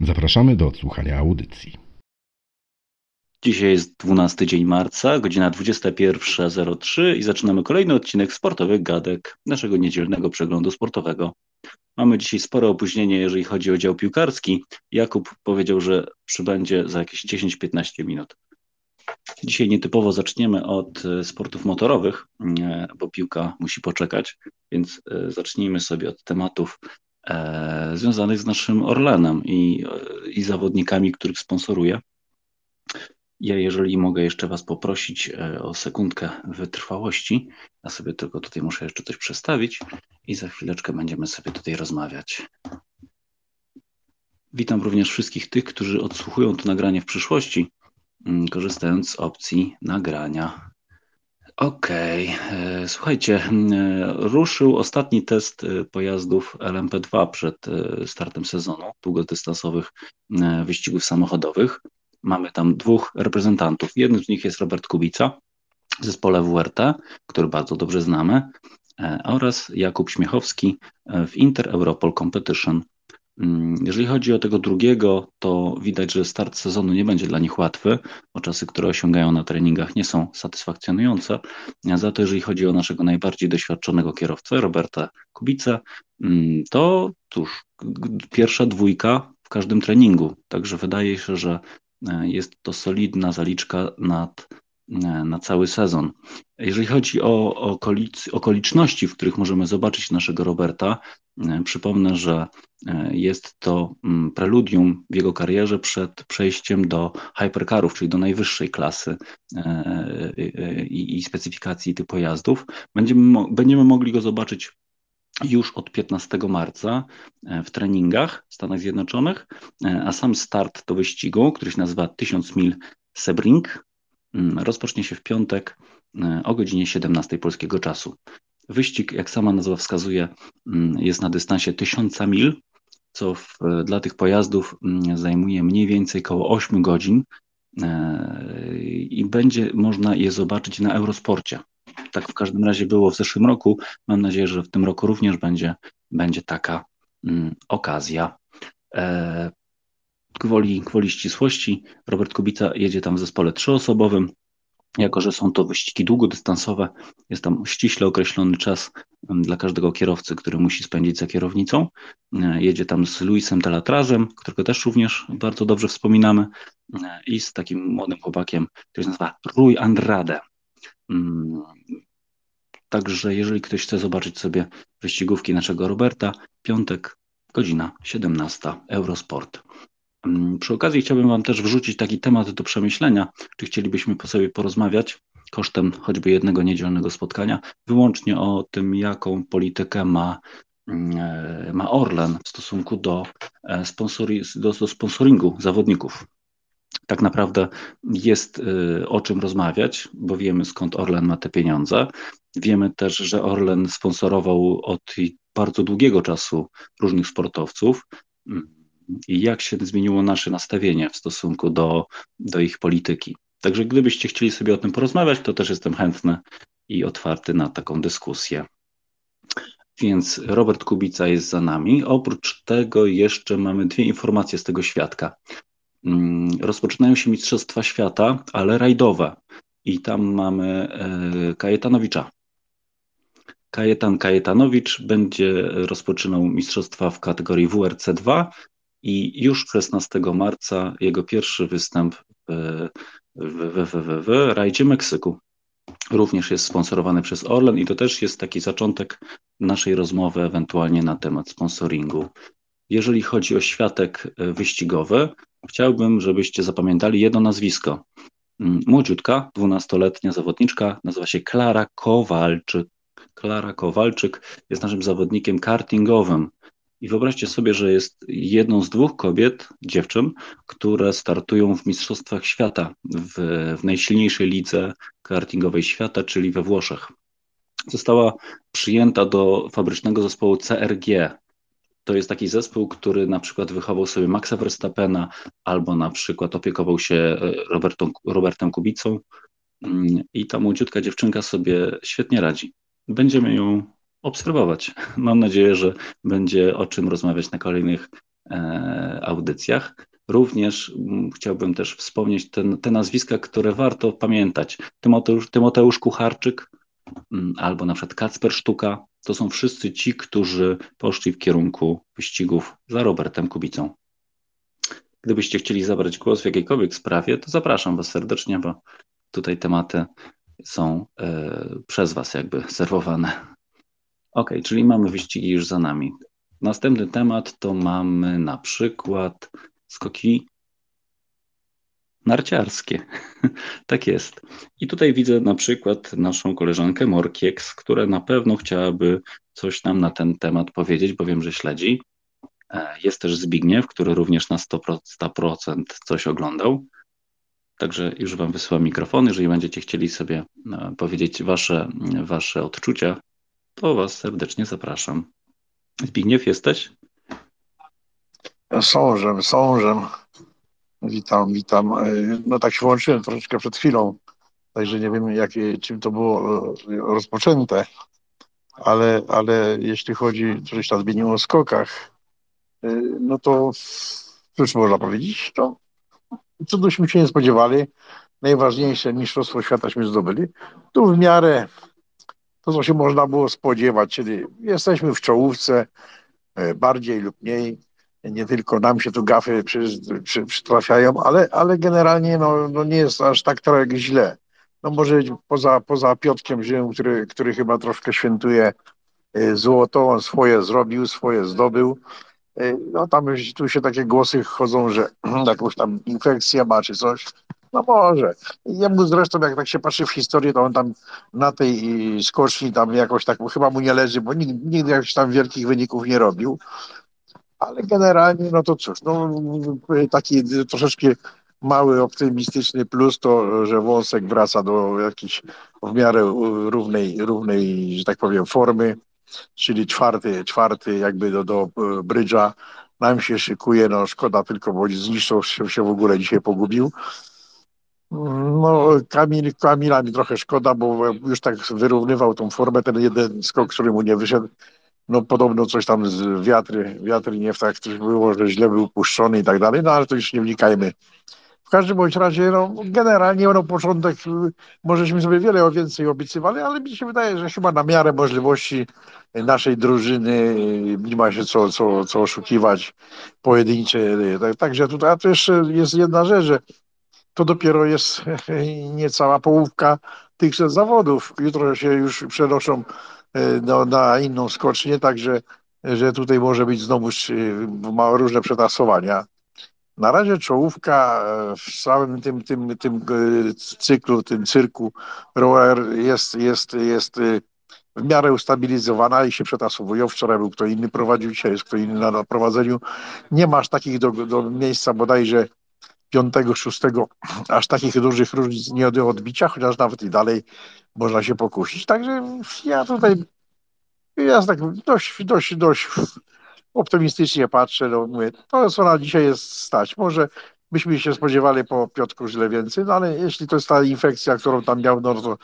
Zapraszamy do odsłuchania audycji. Dzisiaj jest 12 dzień marca, godzina 21.03 i zaczynamy kolejny odcinek sportowych gadek naszego niedzielnego przeglądu sportowego. Mamy dzisiaj spore opóźnienie, jeżeli chodzi o dział piłkarski. Jakub powiedział, że przybędzie za jakieś 10-15 minut. Dzisiaj nietypowo zaczniemy od e, sportów motorowych, e, bo piłka musi poczekać, więc e, zacznijmy sobie od tematów związanych z naszym Orlenem i, i zawodnikami, których sponsoruje. Ja, jeżeli mogę jeszcze Was poprosić o sekundkę wytrwałości, ja sobie tylko tutaj muszę jeszcze coś przestawić i za chwileczkę będziemy sobie tutaj rozmawiać. Witam również wszystkich tych, którzy odsłuchują to nagranie w przyszłości, mm, korzystając z opcji nagrania. Okej, okay. słuchajcie, mm, ruszył ostatni test e, pojazdów LMP2 przed e, startem sezonu długodystansowych e, wyścigów samochodowych. Mamy tam dwóch reprezentantów. Jednym z nich jest Robert Kubica w zespole WRT, który bardzo dobrze znamy, oraz Jakub Śmiechowski w Inter Europol Competition jeżeli chodzi o tego drugiego, to widać, że start sezonu nie będzie dla nich łatwy, bo czasy, które osiągają na treningach nie są satysfakcjonujące. Za to, jeżeli chodzi o naszego najbardziej doświadczonego kierowcę, Roberta Kubica, mm, to cóż, pierwsza dwójka w każdym treningu. Także wydaje się, że e, jest to solidna zaliczka nad na cały sezon. Jeżeli chodzi o okolic, okoliczności, w których możemy zobaczyć naszego Roberta, e, przypomnę, że e, jest to mm, preludium w jego karierze przed przejściem do hypercarów, czyli do najwyższej klasy e, i, specyfikacji tych pojazdów. Będziemy, będziemy mogli go zobaczyć już od 15 marca w treningach w Stanach Zjednoczonych, a sam start do wyścigu, który się nazywa 1000 mil Sebring, rozpocznie się w piątek e, o godzinie 17 polskiego czasu. Wyścig, jak sama nazwa wskazuje, mm, jest na dystansie 1000 mil, co w, e, dla tych pojazdów mm, zajmuje mniej więcej około 8 godzin e, i będzie można je zobaczyć na Eurosporcie. Tak w każdym razie było w zeszłym roku. Mam nadzieję, że w tym roku również będzie, będzie taka okazja. Gwoli, gwoli ścisłości, Robert Kubica jedzie tam w zespole trzyosobowym. Jako, że są to wyścigi długodystansowe, jest tam ściśle określony czas dla każdego kierowcy, który musi spędzić za kierownicą. E, jedzie tam z Luisem Telatrazem, którego też również bardzo dobrze wspominamy, e, i z takim młodym chłopakiem, który się nazywa Rui Andrade. Mm, także jeżeli ktoś chce zobaczyć sobie wyścigówki naszego Roberta, piątek, godzina 17, Eurosport. Mm, przy okazji chciałbym Wam też wrzucić taki temat do przemyślenia, czy chcielibyśmy po sobie porozmawiać kosztem choćby jednego niedzielnego spotkania, wyłącznie o tym, jaką politykę ma, mm, e, ma Orlen w stosunku do, e, sponsori, do, do sponsoringu zawodników. Tak naprawdę jest e, o czym rozmawiać, bo wiemy skąd Orlen ma te pieniądze. Wiemy też, że Orlen sponsorował od bardzo długiego czasu różnych sportowców mm, i jak się zmieniło nasze nastawienie w stosunku do, do ich polityki. Także gdybyście chcieli sobie o tym porozmawiać, to też jestem chętny i otwarty na taką dyskusję. Więc Robert Kubica jest za nami. Oprócz tego jeszcze mamy dwie informacje z tego świadka. Mm, rozpoczynają się Mistrzostwa Świata, ale rajdowe. I tam mamy e, Kajetanowicza. Kajetan Kajetanowicz będzie rozpoczynał mistrzostwa w kategorii WRC 2 i już 16 marca jego pierwszy występ w, w, w, w, rajdzie Meksyku. Również jest sponsorowany przez Orlen i to też jest taki zaczątek naszej rozmowy ewentualnie na temat sponsoringu. Jeżeli chodzi o światek e, wyścigowy, chciałbym, żebyście zapamiętali jedno nazwisko. Mm, młodziutka, dwunastoletnia zawodniczka, nazywa się Klara Kowalczyk. Klara Kowalczyk jest naszym zawodnikiem kartingowym I wyobraźcie sobie, że jest jedną z dwóch kobiet, dziewczyn, które startują w Mistrzostwach Świata, w, w najsilniejszej lidze kartingowej świata, czyli we Włoszech. Została przyjęta do fabrycznego zespołu CRG. To jest taki zespół, który na przykład wychował sobie Maxa Verstappena albo na przykład opiekował się e, Robertą, Robertem Kubicą. Mm, I ta młodziutka dziewczynka sobie świetnie radzi. Będziemy ją obserwować. Mam nadzieję, że będzie o czym rozmawiać na kolejnych e, audycjach. Również mm, chciałbym też wspomnieć ten, te nazwiska, które warto pamiętać. Tymoteusz, Tymoteusz Kucharczyk mm, albo na przykład Kacper Sztuka. To są wszyscy ci, którzy poszli w kierunku wyścigów za Robertem Kubicą. Gdybyście chcieli zabrać głos w jakiejkolwiek sprawie, to zapraszam Was serdecznie, bo tutaj tematy są e, przez Was jakby serwowane. Ok, czyli mamy wyścigi już za nami. Następny temat to mamy na przykład skoki narciarskie. tak jest. I tutaj widzę na przykład naszą koleżankę Morkieks, która na pewno chciałaby coś nam na ten temat powiedzieć, bo wiem, że śledzi. E, jest też Zbigniew, który również na 100% coś oglądał. Także już Wam wysyłam mikrofon. Jeżeli będziecie chcieli sobie e, powiedzieć Wasze, wasze odczucia to Was serdecznie zapraszam. Zbigniew, jesteś? Sążem, sążem. Witam, witam. No tak się włączyłem troszeczkę przed chwilą, także nie wiem, jak, czym to było e, rozpoczęte, ale, ale jeśli chodzi, coś tam zmieniło o skokach, e, no to cóż można powiedzieć, co byśmy się nie spodziewali, najważniejsze mistrzostwo świataśmy zdobyli. Tu w miarę to, co się można było spodziewać, czyli jesteśmy w czołówce e, bardziej lub mniej. Nie tylko nam się tu gafy przy, przy, przytrafiają, ale, ale generalnie no, no nie jest aż tak trochę źle. No może poza, poza Piotkiem Żym, który, który chyba troszkę świętuje e, złoto, on swoje zrobił, swoje zdobył. E, no tam tu się takie głosy chodzą, że jakąś tam infekcję ma czy coś. No może. Jemu zresztą, jak tak się patrzy w historię, to on tam na tej skoczni tam jakoś tak chyba mu nie leży, bo nigdy, nigdy jakichś tam wielkich wyników nie robił. Ale generalnie, no to cóż, no taki troszeczkę mały optymistyczny plus to, że Wąsek wraca do jakiejś w miarę równej, równej, że tak powiem, formy, czyli czwarty, czwarty jakby do, do brydża. Nam się szykuje, no szkoda tylko, bo zniszczył się, się w ogóle dzisiaj pogubił. No, Kamil, Kamila mi trochę szkoda, bo już tak wyrównywał tą formę, ten jeden skok, który mu nie wyszedł. No podobno coś tam z wiatry, wiatry nie w tak coś było, że źle był puszczony i tak dalej, no ale to już nie wnikajmy. W każdym bądź razie, no, generalnie no, początek, możeśmy sobie wiele więcej obiecywali, ale mi się wydaje, że chyba na miarę możliwości naszej drużyny nie ma się co, co, co oszukiwać pojedyncze. Także tutaj, a to jeszcze jest jedna rzecz, że to dopiero jest niecała połówka tychże zawodów. Jutro się już przenoszą e, no, na inną skocznię, także że tutaj może być znowu ma różne przetasowania. Na razie czołówka e, w całym tym, tym, tym e, cyklu, tym cyrku rower jest, jest, jest w miarę ustabilizowana i się przetasowują. Wczoraj był kto inny prowadził, dzisiaj jest kto inny na prowadzeniu. Nie masz takich do, do miejsca bodajże piątego, szóstego aż takich dużych różnic nie do odbicia, chociaż nawet i dalej można się pokusić. Także ja tutaj ja tak dość, dość, dość optymistycznie patrzę. No, mówię, to co na dzisiaj jest stać. Może byśmy się spodziewali po Piotku źle więcej, no ale jeśli to jest ta infekcja, którą tam miał, no to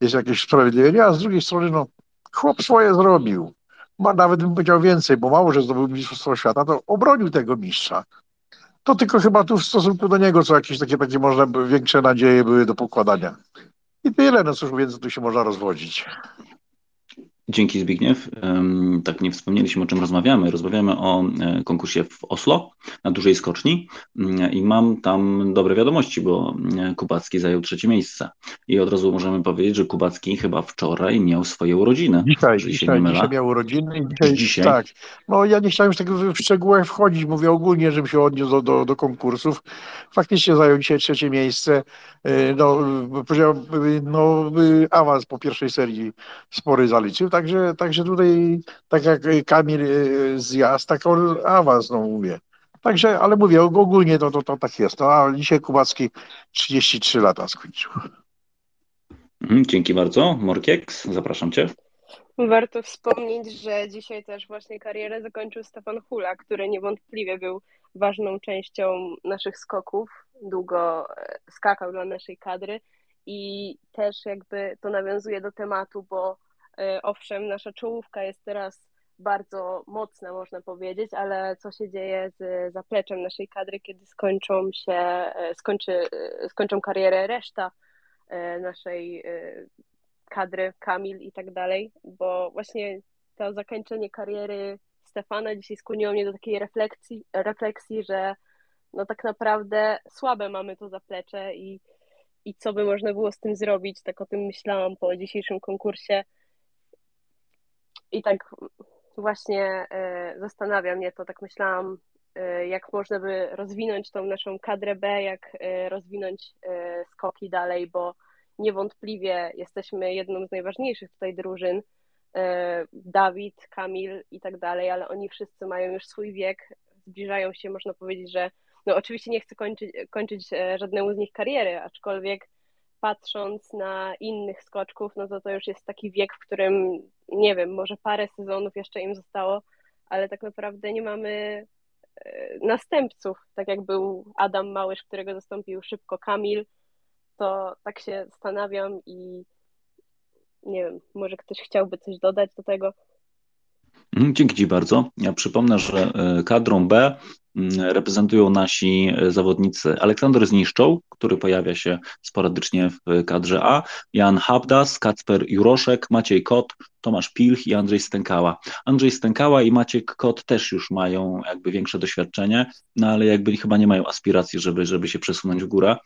jest jakieś sprawiedliwie. A z drugiej strony, no chłop swoje zrobił. Ma nawet bym powiedział więcej, bo mało, że zdobył Mistrzostwo Świata, to obronił tego mistrza. To tylko chyba tu w stosunku do niego co jakieś takie, takie można większe nadzieje były do pokładania. I tyle, no cóż więcej tu się można rozwodzić. Dzięki Zbigniew. Tak nie wspomnieliśmy o czym rozmawiamy. Rozmawiamy o e, konkursie w Oslo na dużej skoczni mm, i mam tam dobre wiadomości, bo e, Kubacki zajął trzecie miejsce. I od razu możemy powiedzieć, że Kubacki chyba wczoraj miał swoje urodziny. Dzisiaj, dzisiaj, dzisiaj miał urodziny i dzisiaj, dzisiaj, tak. No ja nie chciałem już tak w szczegółach wchodzić, mówię ogólnie, żebym się odniósł do, do, do konkursów. Faktycznie zajął dzisiaj trzecie miejsce. E, no, powiedział, no awans po pierwszej serii spory zaliczył także, także tutaj, tak jak Kamil y, zjazd, tak on awans, no mówię. Także, ale mówię, ogólnie to, to, to tak jest. No, a dzisiaj Kubacki 33 lata skończył. Mhm, dzięki bardzo. Morkieks, zapraszam Cię. Warto wspomnieć, że dzisiaj też właśnie karierę zakończył Stefan Hula, który niewątpliwie był ważną częścią naszych skoków. Długo e, skakał dla naszej kadry i też jakby to nawiązuje do tematu, bo owszem, nasza czołówka jest teraz bardzo mocna, można powiedzieć, ale co się dzieje z zapleczem naszej kadry, kiedy skończą się, e, skończy, skończą karierę reszta naszej kadry, Kamil i tak dalej, bo właśnie to zakończenie kariery Stefana dzisiaj skłoniło mnie do takiej refleksji, refleksji że no tak naprawdę słabe mamy to zaplecze i, i co by można było z tym zrobić. Tak o tym myślałam po dzisiejszym konkursie. I tak właśnie y, zastanawia mnie to, tak myślałam, y, jak można by rozwinąć tą naszą kadrę B, jak y, rozwinąć skoki dalej, bo niewątpliwie jesteśmy jedną z najważniejszych tutaj drużyn. E, Dawid, Kamil i tak dalej, ale oni wszyscy mają już swój wiek, zbliżają się, można powiedzieć, że no oczywiście nie chcę kończyć, kończyć e, żadnemu z nich kariery, aczkolwiek patrząc na innych skoczków, no to to już jest taki wiek, w którym nie wiem, może parę sezonów jeszcze im zostało, ale tak naprawdę nie mamy e, następców, tak jak był Adam Małysz, którego zastąpił szybko Kamil, to tak się zastanawiam i nie wiem, może ktoś chciałby coś dodać do tego. Mhm, dzięki Ci bardzo. Ja przypomnę, że e, kadrą B mm, reprezentują nasi e, zawodnicy Aleksander Zniszczoł, który pojawia się sporadycznie w kadrze A, Jan Habdas, Kacper Juroszek, Maciej Kot, Tomasz Pilch i Andrzej Stękała. Andrzej Stękała i Maciek Kot też już mają jakby większe doświadczenie, no ale jakby chyba nie mają aspiracji, żeby, żeby się przesunąć w górę.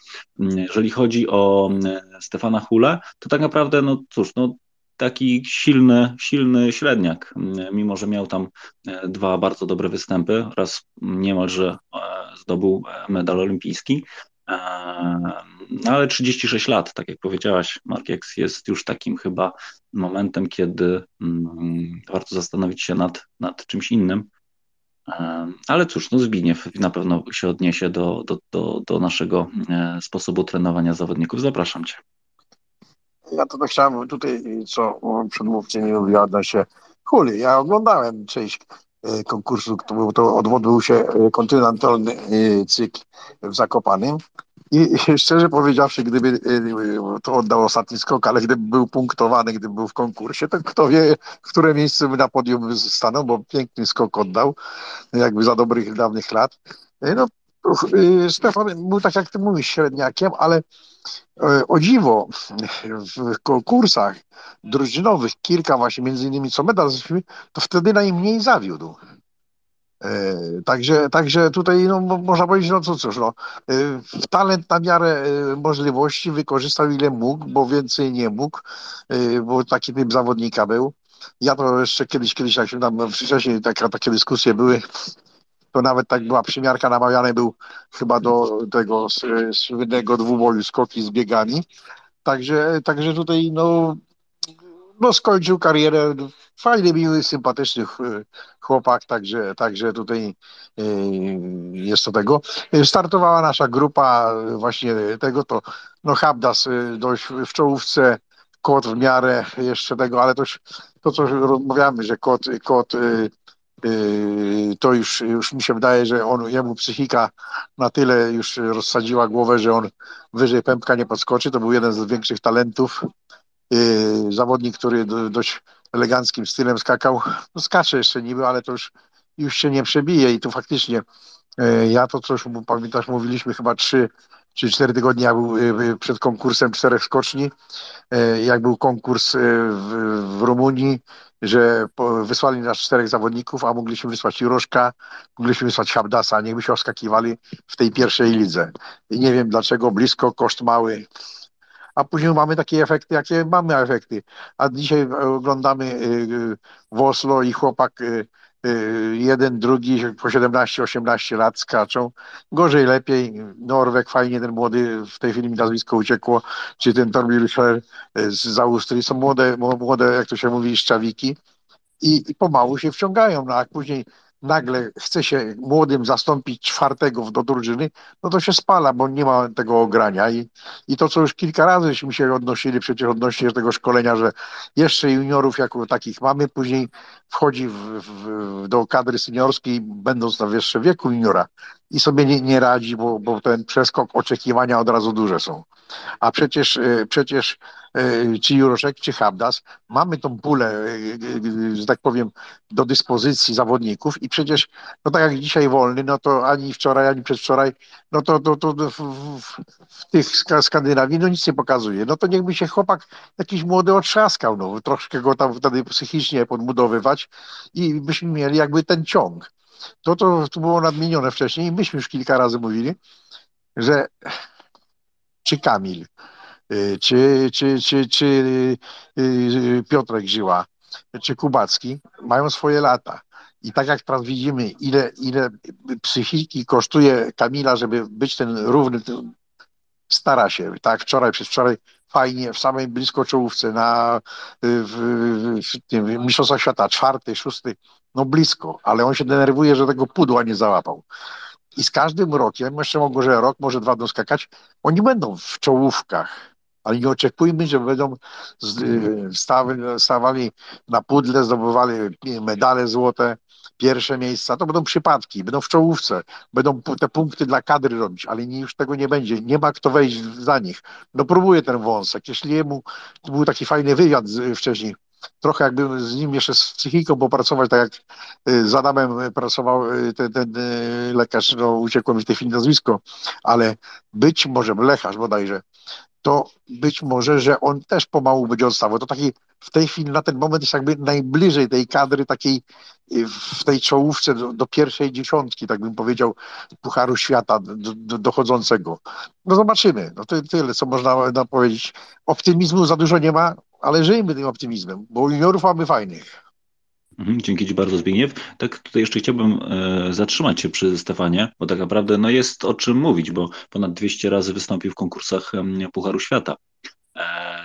Mm, jeżeli chodzi o mm, Stefana Hule, to tak naprawdę, no cóż, no taki silny, silny średniak, mimo że miał tam e, dwa bardzo dobre występy, raz niemalże e, zdobył medal olimpijski, e, no ale 36 lat, tak jak powiedziałaś, Mark X jest już takim chyba momentem, kiedy warto zastanowić się nad, nad czymś innym. Ale cóż, no Zbigniew na pewno się odniesie do, do, do, do naszego sposobu trenowania zawodników. Zapraszam Cię. Ja to chciałem tutaj, co przedmówcy mi mówili odnośnie huli. Ja oglądałem część e, konkursu, to, to odbył się e, kontynentalny e, cykl w Zakopanym. I szczerze powiedziawszy, gdyby to oddał ostatni skok, ale gdyby był punktowany, gdyby był w konkursie, to kto wie, które miejsce by na podium stanął, bo piękny skok oddał, jakby za dobrych dawnych lat. No, Stefan był tak jak ty mówisz, średniakiem, ale E, o dziwo, w konkursach drużynowych, kilka właśnie, między innymi co medal, to wtedy najmniej zawiódł. E, także, także tutaj no, można powiedzieć, no co cóż, no, e, talent na miarę możliwości wykorzystał ile mógł, bo więcej nie mógł, bo taki typ zawodnika był. Ja to jeszcze kiedyś, kiedyś jak się tam wcześniej taka, takie dyskusje były, to nawet tak była przymiarka, namawiany był chyba do tego słynnego dwuboju skoki z biegami. Także, także tutaj no, no skończył karierę. Fajny, miły, sympatyczny chłopak, także, także tutaj e, jest to tego. Startowała nasza grupa właśnie tego, to no Habdas e, dość w czołówce, kot w miarę jeszcze tego, ale to, to co rozmawiamy, że kot, kot Yy, to już, już mi się wydaje, że on, jemu psychika na tyle już rozsadziła głowę, że on wyżej pępka nie podskoczy. To był jeden z większych talentów. Yy, zawodnik, który dość eleganckim stylem skakał. No skacze jeszcze niby, ale to już, już się nie przebije i to faktycznie yy, ja to coś, pamiętasz, mówiliśmy chyba trzy czy cztery tygodnie jak był przed konkursem czterech skoczni, jak był konkurs w, w Rumunii, że wysłali nas czterech zawodników, a mogliśmy wysłać Juroszka, mogliśmy wysłać Habdasa, niech by się oskakiwali w tej pierwszej lidze. I nie wiem dlaczego, blisko, koszt mały. A później mamy takie efekty, jakie mamy efekty. A dzisiaj oglądamy y, y, w Oslo i chłopak y, y, jeden, drugi po 17-18 lat skaczą. Gorzej, lepiej. Norweg fajnie, ten młody, w tej chwili mi nazwisko uciekło, czy ten Torbilscher z Austrii. Są młode, młode, jak to się mówi, szczawiki i, i pomału się wciągają. No a później nagle chce się młodym zastąpić czwartego do drużyny, no to się spala, bo nie ma tego ogrania. I, i to, co już kilka razyśmy się odnosili przecież odnośnie tego szkolenia, że jeszcze juniorów jako takich mamy, później wchodzi w, w, do kadry seniorskiej, będąc na wyższym wieku juniora i sobie nie, nie radzi, bo, bo ten przeskok oczekiwania od razu duże są. A przecież, e, przecież czy Juroszek, czy Habdas, mamy tą pulę, e, że tak powiem, do dyspozycji zawodników i przecież, no tak jak dzisiaj wolny, no to ani wczoraj, ani przedwczoraj, no to, to, to w, w, w tych Skandynawii, no nic nie pokazuje. No to niechby się chłopak jakiś młody otrzaskał, no troszkę go tam wtedy psychicznie podbudowywać i byśmy mieli jakby ten ciąg. To, to, to było nadmienione wcześniej i myśmy już kilka razy mówili, że czy Kamil, y, czy, czy, czy, czy y, Piotrek Żyła, czy Kubacki mają swoje lata. I tak jak teraz widzimy, ile, ile psychiki kosztuje Kamila, żeby być ten równy, stara się. Tak, wczoraj, przez wczoraj fajnie, w samej blisko czołówce, na w, w, w, Mistrzostwach Świata, czwarty, szósty, no blisko, ale on się denerwuje, że tego pudła nie załapał. I z każdym rokiem, jeszcze może rok, może dwa będą skakać, oni będą w czołówkach, ale nie oczekujmy, że będą stawali na pudle, zdobywali medale złote, pierwsze miejsca, to będą przypadki, będą w czołówce, będą te punkty dla kadry robić, ale nie, już tego nie będzie, nie ma kto wejść za nich. No próbuje ten wąsek, jeśli jemu, był taki fajny wywiad wcześniej, trochę jakby z nim jeszcze z psychiką popracować, tak jak y, z Adamem pracował y, ten, ten y, lekarz, no uciekło mi w tej chwili nazwisko, ale być może, lekarz bodajże, to być może, że on też pomału będzie odstawał. To taki w tej chwili na ten moment jest jakby najbliżej tej kadry takiej w tej czołówce do, do pierwszej dziesiątki, tak bym powiedział, Pucharu Świata do, do, dochodzącego. No zobaczymy. No to tyle, co można powiedzieć. Optymizmu za dużo nie ma, ale żyjmy tym optymizmem, bo juniorów mamy fajnych. Mhm, dzięki Ci bardzo, Zbigniew. Tak tutaj jeszcze chciałbym e, zatrzymać się przy Stefanie, bo tak naprawdę no jest o czym mówić, bo ponad 200 razy wystąpił w konkursach Pucharu Świata. E,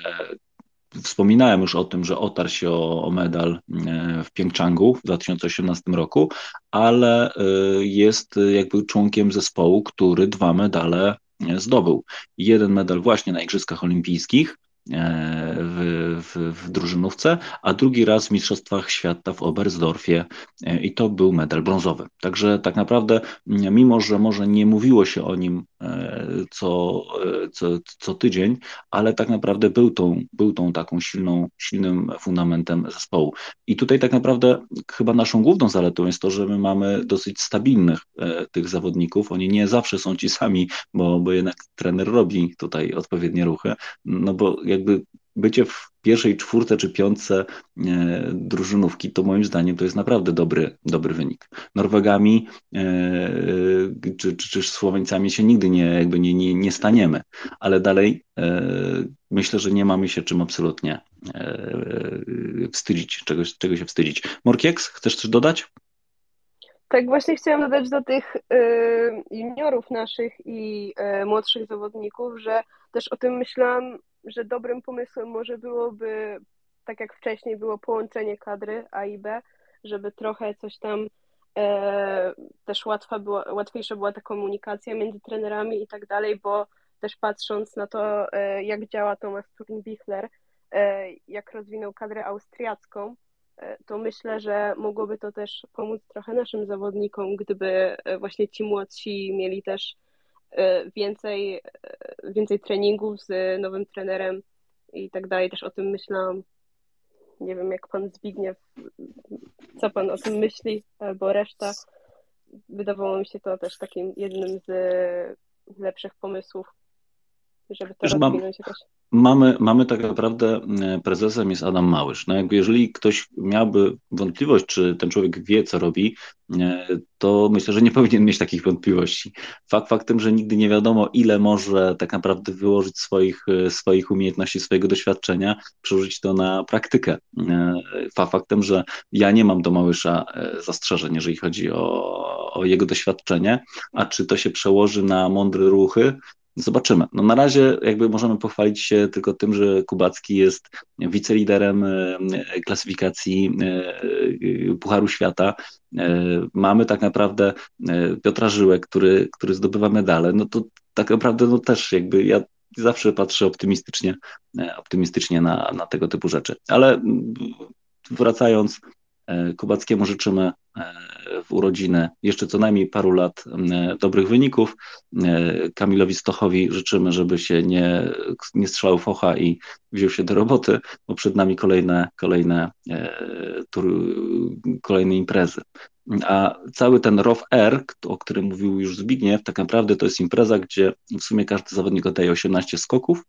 wspominałem już o tym, że otarł się o, o medal e, w Pjongczangu w 2018 roku, ale jest jakby członkiem zespołu, który dwa medale zdobył. Jeden medal właśnie na Igrzyskach Olimpijskich, w, w, w drużynówce, a drugi raz w Mistrzostwach Świata w Oberstdorfie e, i to był medal brązowy. Także tak naprawdę, mimo że może nie mówiło się o nim e, co, co, co tydzień, ale tak naprawdę był tą, był tą taką silną, silnym fundamentem zespołu. I tutaj tak naprawdę chyba naszą główną zaletą jest to, że my mamy dosyć stabilnych tych zawodników. Oni nie zawsze są ci sami, bo, bo jednak trener robi tutaj odpowiednie ruchy, no bo jak jakby bycie w pierwszej czwórce czy piątce e, drużynówki, to moim zdaniem to jest naprawdę dobry, dobry wynik. Norwegami e, e, czy, czy, czy Słoweńcami się nigdy nie, jakby nie, nie, nie staniemy, ale dalej myślę, że nie mamy się czym absolutnie wstydzić, czego, czego się wstydzić. Morkieks, chcesz coś dodać? Tak, właśnie chciałam dodać do tych y, juniorów naszych i y, młodszych zawodników, że też o tym myślałam że dobrym pomysłem może byłoby, tak jak wcześniej było połączenie kadry A i B, żeby trochę coś tam e, też łatwa była, łatwiejsza była ta komunikacja między trenerami i tak dalej, bo też patrząc na to, e, jak działa Thomas Turin-Bichler, e, jak rozwinął kadrę austriacką, e, to myślę, że mogłoby to też pomóc trochę naszym zawodnikom, gdyby e, właśnie ci młodsi mieli też więcej, e, więcej treningów z nowym trenerem i tak dalej. Też o tym myślałam. Nie wiem, jak pan Zbigniew, co pan o tym myśli, albo reszta. Wydawało mi się to też takim jednym z lepszych pomysłów, żeby to rozwinąć mam, jakoś. Mamy, mamy tak naprawdę e, prezesem jest Adam Małysz. No jakby jeżeli ktoś miałby wątpliwość, czy ten człowiek wie, co robi, e, to myślę, że nie powinien mieć takich wątpliwości. Fakt faktem, że nigdy nie wiadomo, ile może tak naprawdę wyłożyć swoich, e, swoich umiejętności, swojego doświadczenia, przełożyć to na praktykę. Fakt faktem, że ja nie mam do Małysza zastrzeżeń, jeżeli chodzi o, o jego doświadczenie, a czy to się przełoży na mądre ruchy, Zobaczymy. No na razie jakby możemy pochwalić się tylko tym, że Kubacki jest wiceliderem e, klasyfikacji e, Pucharu Świata. E, mamy tak naprawdę Piotra Żyłek, który, który zdobywa medale. No to tak naprawdę no też jakby ja zawsze patrzę optymistycznie, optymistycznie na, na tego typu rzeczy. Ale wracając, Kubackiemu życzymy w urodziny jeszcze co najmniej paru lat dobrych wyników. E, Kamilowi Stochowi życzymy, żeby się nie, nie strzelał focha i wziął się do roboty, bo przed nami kolejne, kolejne, e, kolejne imprezy. A cały ten ROW R, o którym mówił już Zbigniew, tak naprawdę to jest impreza, gdzie w sumie każdy zawodnik oddaje 18 skoków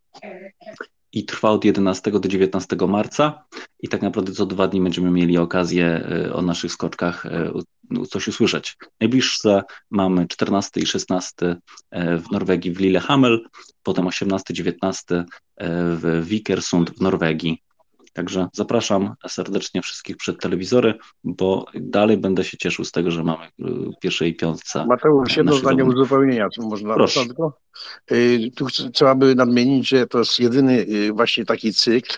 i trwa od 11 do 19 marca. I tak naprawdę co dwa dni będziemy mieli okazję e, o naszych skoczkach e, coś usłyszeć. Najbliższe mamy 14 i 16 e, w Norwegii w Lillehammer, potem 18-19 w Vikersund w Norwegii. Także zapraszam serdecznie wszystkich przed telewizory, bo dalej będę się cieszył z tego, że mamy w pierwszej piątce. Mateusz, jedno zdanie uzupełnienia, czy można Proszę. tylko? Y, tu trzeba by nadmienić, że to jest jedyny y, właśnie taki cykl,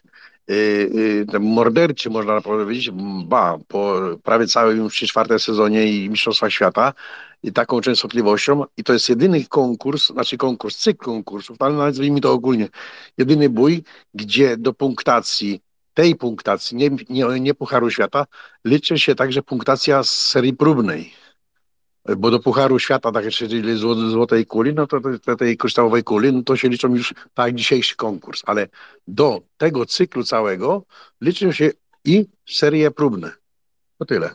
y, morderczy, można powiedzieć, ba, po prawie całym już czwartym sezonie i Mistrzostwa Świata i taką częstotliwością i to jest jedyny konkurs, znaczy konkurs, cykl konkursów, ale nazwijmy to ogólnie, jedyny bój, gdzie do punktacji tej punktacji, nie, nie, nie Pucharu Świata, liczy się także punktacja z serii próbnej. Bo do Pucharu Świata, tak czyli złotej kuli, no to, to tej kryształowej kuli, no to się liczą już tak dzisiejszy konkurs. Ale do tego cyklu całego liczą się i serie próbne. To tyle.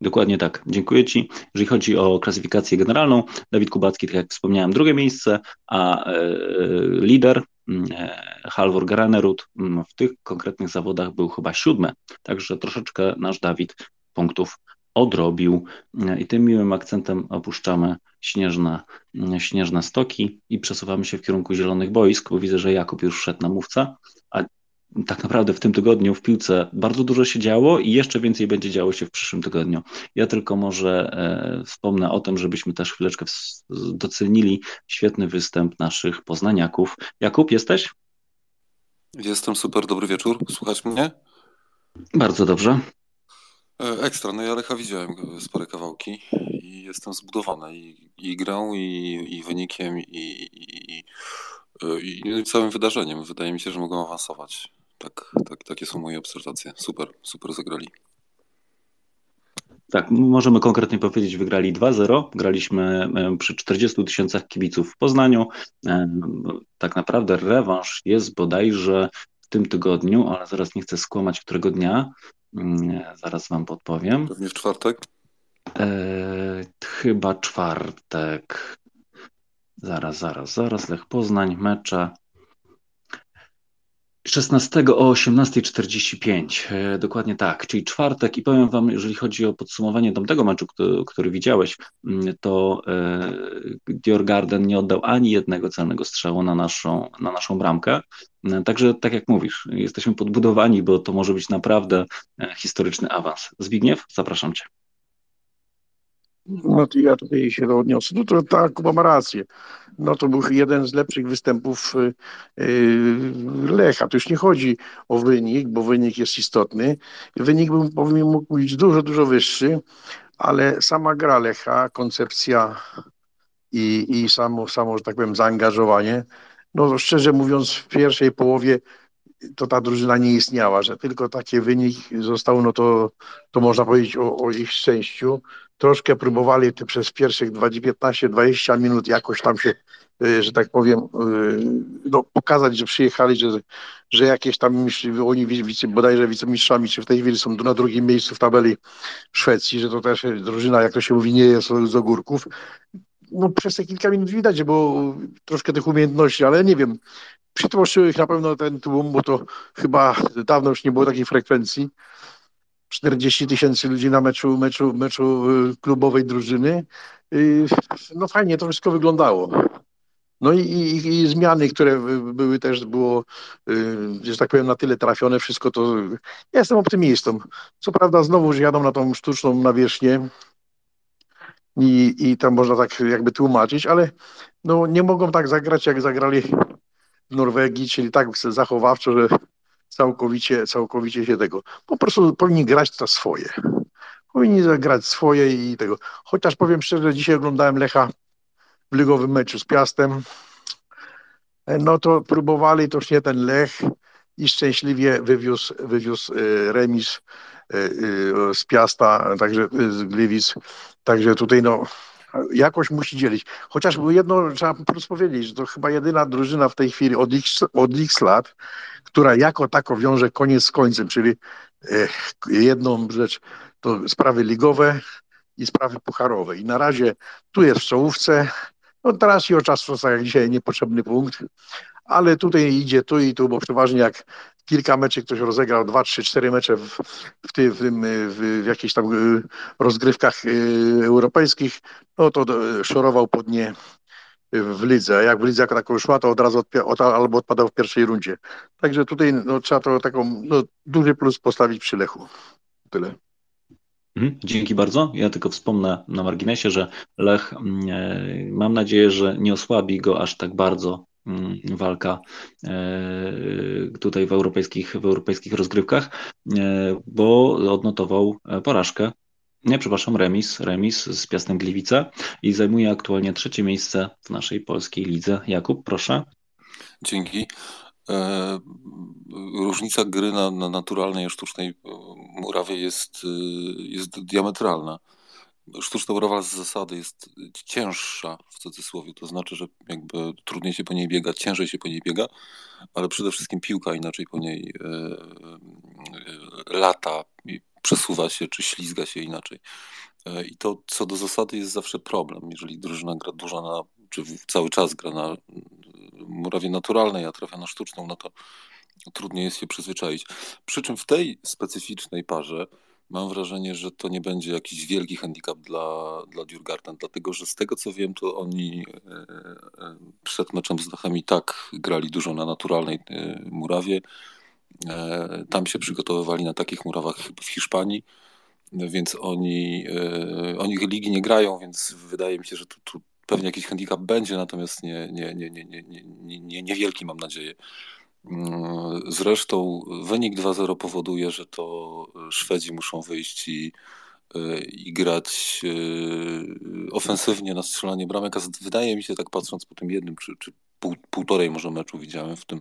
Dokładnie tak. Dziękuję Ci. Jeżeli chodzi o klasyfikację generalną, Dawid Kubacki, tak jak wspomniałem, drugie miejsce, a e, lider e, Halvor Granerud mm, w tych konkretnych zawodach był chyba siódmy, także troszeczkę nasz Dawid punktów odrobił. E, I tym miłym akcentem opuszczamy śnieżne, mm, śnieżne stoki i przesuwamy się w kierunku zielonych boisk, bo widzę, że Jakub już wszedł na mówca, a tak naprawdę w tym tygodniu w piłce bardzo dużo się działo i jeszcze więcej będzie działo się w przyszłym tygodniu. Ja tylko może e, wspomnę o tym, żebyśmy też chwileczkę docenili świetny występ naszych poznaniaków. Jakub, jesteś? Jestem super, dobry wieczór. Słuchać mnie? Bardzo dobrze. E, ekstra, no ja Lecha widziałem spore kawałki i jestem zbudowany i, i grą, i, i wynikiem, i, i, i, i całym wydarzeniem. Wydaje mi się, że mogą awansować. Tak, tak, takie są moje obserwacje. Super, super zagrali. Tak, możemy konkretnie powiedzieć, wygrali 2-0. Graliśmy przy 40 tysiącach kibiców w Poznaniu. Tak naprawdę rewanż jest bodajże w tym tygodniu, ale zaraz nie chcę skłamać, którego dnia. Mm, zaraz wam podpowiem. Pewnie w czwartek? E, chyba czwartek. Zaraz, zaraz, zaraz. Lech Poznań, mecze. 16 o 18.45, e, dokładnie tak, czyli czwartek i powiem Wam, jeżeli chodzi o podsumowanie tamtego meczu, który, który widziałeś, mm, to e, Dior Garden nie oddał ani jednego celnego strzału na naszą, na naszą bramkę, e, także tak jak mówisz, jesteśmy podbudowani, bo to może być naprawdę historyczny awans. Zbigniew, zapraszam Cię. No to ja tutaj się odniosę. No to tak, Kuba ma rację. No to był jeden z lepszych występów y, y, Lecha. To już nie chodzi o wynik, bo wynik jest istotny. Wynik był, powiem, mógł być dużo, dużo wyższy, ale sama gra Lecha, koncepcja i, i samo, samo, że tak powiem, zaangażowanie. No szczerze mówiąc, w pierwszej połowie to ta drużyna nie istniała, że tylko taki wynik został, no to, to można powiedzieć o, o ich szczęściu troszkę próbowali ty przez pierwszych 15-20 minut jakoś tam się, y, że tak powiem, y, no, pokazać, że przyjechali, że, że jakieś tam oni wice, bodajże wicemistrzami, czy w tej chwili są na drugim miejscu w tabeli w Szwecji, że to też drużyna, jak to się mówi, nie jest z ogórków. No przez te kilka minut widać, bo troszkę tych umiejętności, ale nie wiem, przytłoszył ich na pewno ten tłum, bo to chyba dawno już nie było takiej frekwencji. 40 tysięcy ludzi na meczu, meczu, meczu y, klubowej drużyny. Y, no fajnie to wszystko wyglądało. No i, i, i zmiany, które były też, było, y, że tak powiem, na tyle trafione, wszystko to. Ja jestem optymistą. Co prawda, znowu że jadą na tą sztuczną nawierzchnię i, i tam można tak jakby tłumaczyć, ale no, nie mogą tak zagrać, jak zagrali Norwegii, czyli tak zachowawczo, że całkowicie, całkowicie się tego. Po prostu powinni grać to swoje. Powinni zagrać swoje i tego. Chociaż powiem szczerze, dzisiaj oglądałem Lecha w ligowym meczu z Piastem. No to próbowali, to już nie ten Lech i szczęśliwie wywiózł, wywiózł e, remis e, e, z Piasta, także z Gliwic. Także tutaj no jakoś musi dzielić. Chociaż jedno trzeba po prostu powiedzieć, że to chyba jedyna drużyna w tej chwili od x, od x lat, która jako tako wiąże koniec z końcem, czyli jedną rzecz to sprawy ligowe i sprawy pucharowe. I na razie tu jest w czołówce, no teraz i o czasu, jak dzisiaj niepotrzebny punkt, ale tutaj idzie tu i tu, bo przeważnie jak kilka meczy ktoś rozegrał, dwa, trzy, cztery mecze w, w, tym, w, w jakichś tam y, rozgrywkach y, europejskich, no to szorował pod nie w lidze. A jak w lidze jako taką szła, to od razu odpia- albo odpadał w pierwszej rundzie. Także tutaj no, trzeba to taką no, duży plus postawić przy Lechu. Tyle. Mhm, dzięki bardzo. Ja tylko wspomnę na marginesie, że Lech, mm, e, mam nadzieję, że nie osłabi go aż tak bardzo walka e, tutaj w europejskich, w europejskich rozgrywkach, e, bo odnotował porażkę. Nie, przepraszam, remis, remis z Piastem Gliwice i zajmuje aktualnie trzecie miejsce w naszej polskiej lidze. Jakub, proszę. Dzięki. E, różnica gry na, na naturalnej i sztucznej e, murawie jest, e, jest diametralna. Sztuczna murawa z zasady jest cięższa w cudzysłowie, to znaczy, że jakby trudniej się po niej biega, ciężej się po niej biega, ale przede wszystkim piłka inaczej po niej lata, przesuwa się czy ślizga się inaczej. I to co do zasady jest zawsze problem, jeżeli drużyna gra dużo na, czy cały czas gra na murawie naturalnej, a trafia na sztuczną, no to trudniej jest się przyzwyczaić. Przy czym w tej specyficznej parze mam wrażenie, że to nie będzie jakiś wielki handicap dla, dla Djurgarden, dlatego że z tego co wiem, to oni e, e, przed meczem z Dachem i tak grali dużo na naturalnej e, murawie. Tam się przygotowywali na takich murawach w Hiszpanii, więc oni, oni ligi nie grają, więc wydaje mi się, że tu, tu pewnie jakiś handicap będzie, natomiast nie, nie, nie, nie, nie, nie, nie, niewielki mam nadzieję. Mm, zresztą wynik 2-0 powoduje, że to Szwedzi muszą wyjść i, y, i grać y, ofensywnie na strzelanie bramek, a wydaje mi się, tak patrząc po tym jednym czy, czy pół, półtorej może meczu widziałem w tym,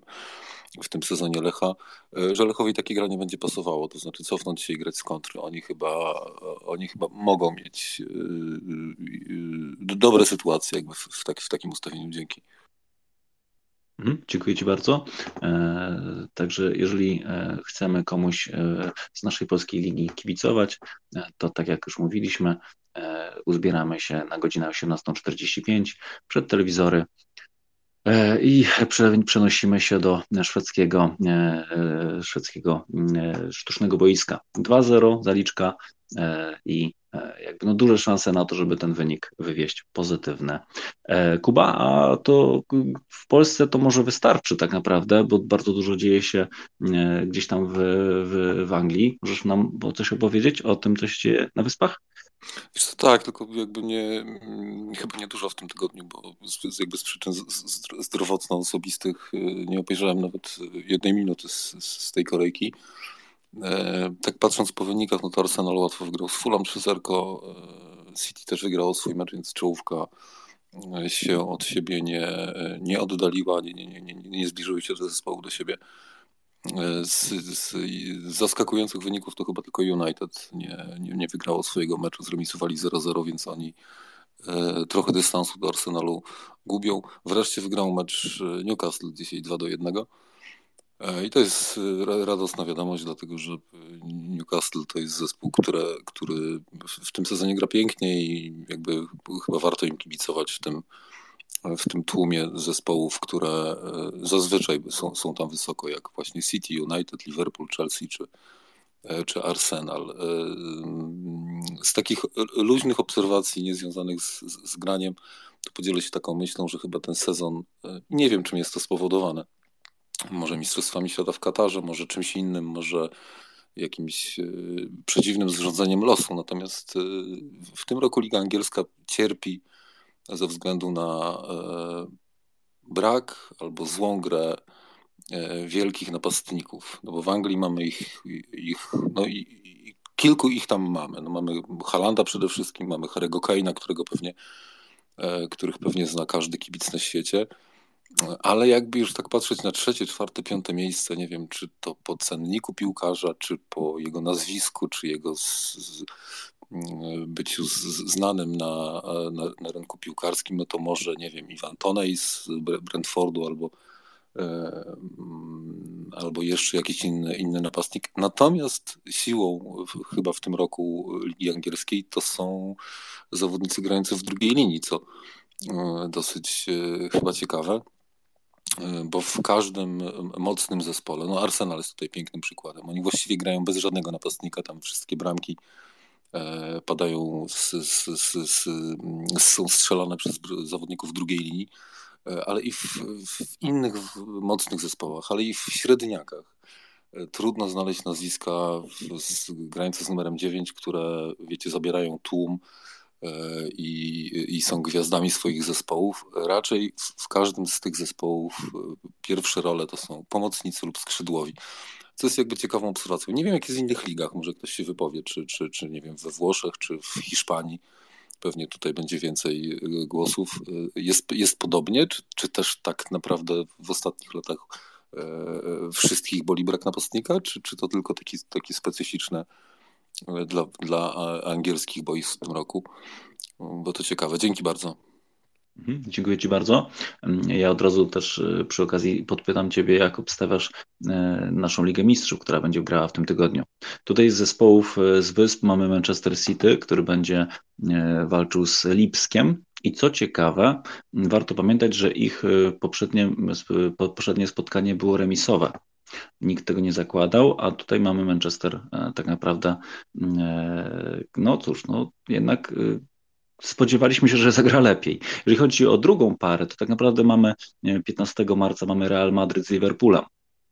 w tym sezonie Lecha, e, że Lechowi takie granie będzie pasowało, to znaczy cofnąć się i grać z kontry. Oni chyba, oni chyba mogą mieć e, e, dobre sytuacje jakby w, tak, w takim ustawieniu. Dzięki. Mhm, dziękuję Ci bardzo. Także jeżeli chcemy komuś z naszej polskiej ligi kibicować, to tak jak już mówiliśmy, uzbieramy się na godzinę 18.45 przed telewizory E, I przenosimy się do szwedzkiego, e, e, szwedzkiego sztucznego boiska. 2-0 zaliczka i jakby no duże szanse na to, żeby ten wynik wywieźć pozytywne. Kuba, a to w Polsce to może wystarczy tak naprawdę, bo bardzo dużo dzieje się gdzieś tam w, w, w Anglii. Możesz nam coś opowiedzieć o tym, co się dzieje na Wyspach? Wiesz co, tak, tylko jakby nie, mm, chyba nie dużo w tym tygodniu, bo z, jakby z przyczyn zdrowotno-osobistych y, nie obejrzałem nawet jednej minuty z, z tej kolejki. E, tak patrząc po wynikach, no to Arsenal łatwo wygrał z Fulham 3-0, e, City też wygrało swój mecz, więc czołówka e, się od siebie nie, nie oddaliła, nie, nie, nie, nie zbliżyły się te zespołu do siebie. Z, z, zaskakujących wyników to chyba tylko United nie, nie, nie wygrało swojego meczu, zremisowali 0-0, więc oni trochę dystansu do Arsenalu gubią. Wreszcie wygrał mecz Newcastle dzisiaj 2 do 1. E, I to jest e, radosna wiadomość, dlatego że Newcastle to jest zespół, które, który w tym sezonie gra pięknie i jakby chyba warto im kibicować w tym, w tym tłumie zespołów, które zazwyczaj są, są tam wysoko, jak właśnie City, United, Liverpool, Chelsea czy, czy Arsenal. Z takich luźnych obserwacji niezwiązanych z, z graniem, to podzielę się taką myślą, że chyba ten sezon, nie wiem czym jest to spowodowane, może Mistrzostwami Świata w Katarze, może czymś innym, może jakimś e, przedziwnym zrządzeniem losu. Natomiast e, w tym roku Liga Angielska cierpi ze względu na e, brak albo złą grę wielkich napastników. No bo w Anglii mamy ich, ich no i, i kilku ich tam mamy. No mamy Halanda przede wszystkim, mamy Harry'ego Kane'a, którego pewnie, których pewnie zna każdy kibic na świecie. Ale jakby już tak patrzeć na trzecie, czwarte, piąte miejsce, nie wiem, czy to po cenniku piłkarza, czy po jego nazwisku, czy jego z, z, byciu z, znanym na, na, na, rynku piłkarskim, no to może, nie wiem, Iwan Tonej z Brentfordu albo, e, albo jeszcze jakiś inny, inny napastnik. Natomiast siłą chyba w tym roku Ligi Angielskiej to są zawodnicy grający w drugiej linii, co e, dosyć e, chyba ciekawe. E, bo w każdym mocnym zespole, no Arsenal jest tutaj pięknym przykładem, oni właściwie grają bez żadnego napastnika, tam wszystkie bramki e, padają, z, z, z, są strzelane przez zawodników drugiej linii, e, ale i w, w innych mocnych zespołach, ale i w średniakach. Trudno znaleźć nazwiska z, grające z numerem 9, które, wiecie, zabierają tłum, i, i są gwiazdami swoich zespołów. Raczej w, w każdym z tych zespołów e, pierwsze role to są pomocnicy lub skrzydłowi. Co jest jakby ciekawą obserwacją. Nie wiem, jak jest w innych ligach, może ktoś się wypowie, czy, czy, czy nie wiem, we Włoszech, czy w Hiszpanii. Pewnie tutaj będzie więcej e, głosów. Jest, jest podobnie, czy, czy też tak naprawdę w ostatnich latach wszystkich boli brak napastnika, czy, czy to tylko taki, taki specyficzne dla, dla angielskich boisk w tym roku, bo to ciekawe. Dzięki bardzo. Mhm, dziękuję Ci bardzo. Ja od razu też e, przy okazji podpytam Ciebie, jak obstawiasz e, naszą Ligę Mistrzów, która będzie grała w tym tygodniu. Tutaj z zespołów e, z Wysp mamy Manchester City, który będzie walczył z Lipskiem. I co ciekawe, warto pamiętać, że ich poprzednie, poprzednie spotkanie było remisowe. Nikt tego nie zakładał, a tutaj mamy Manchester e, tak naprawdę, e, no cóż, no jednak e, spodziewaliśmy się, że zagra lepiej. Jeżeli chodzi o drugą parę, to tak naprawdę mamy 15 marca mamy Real Madryt z Liverpoolem.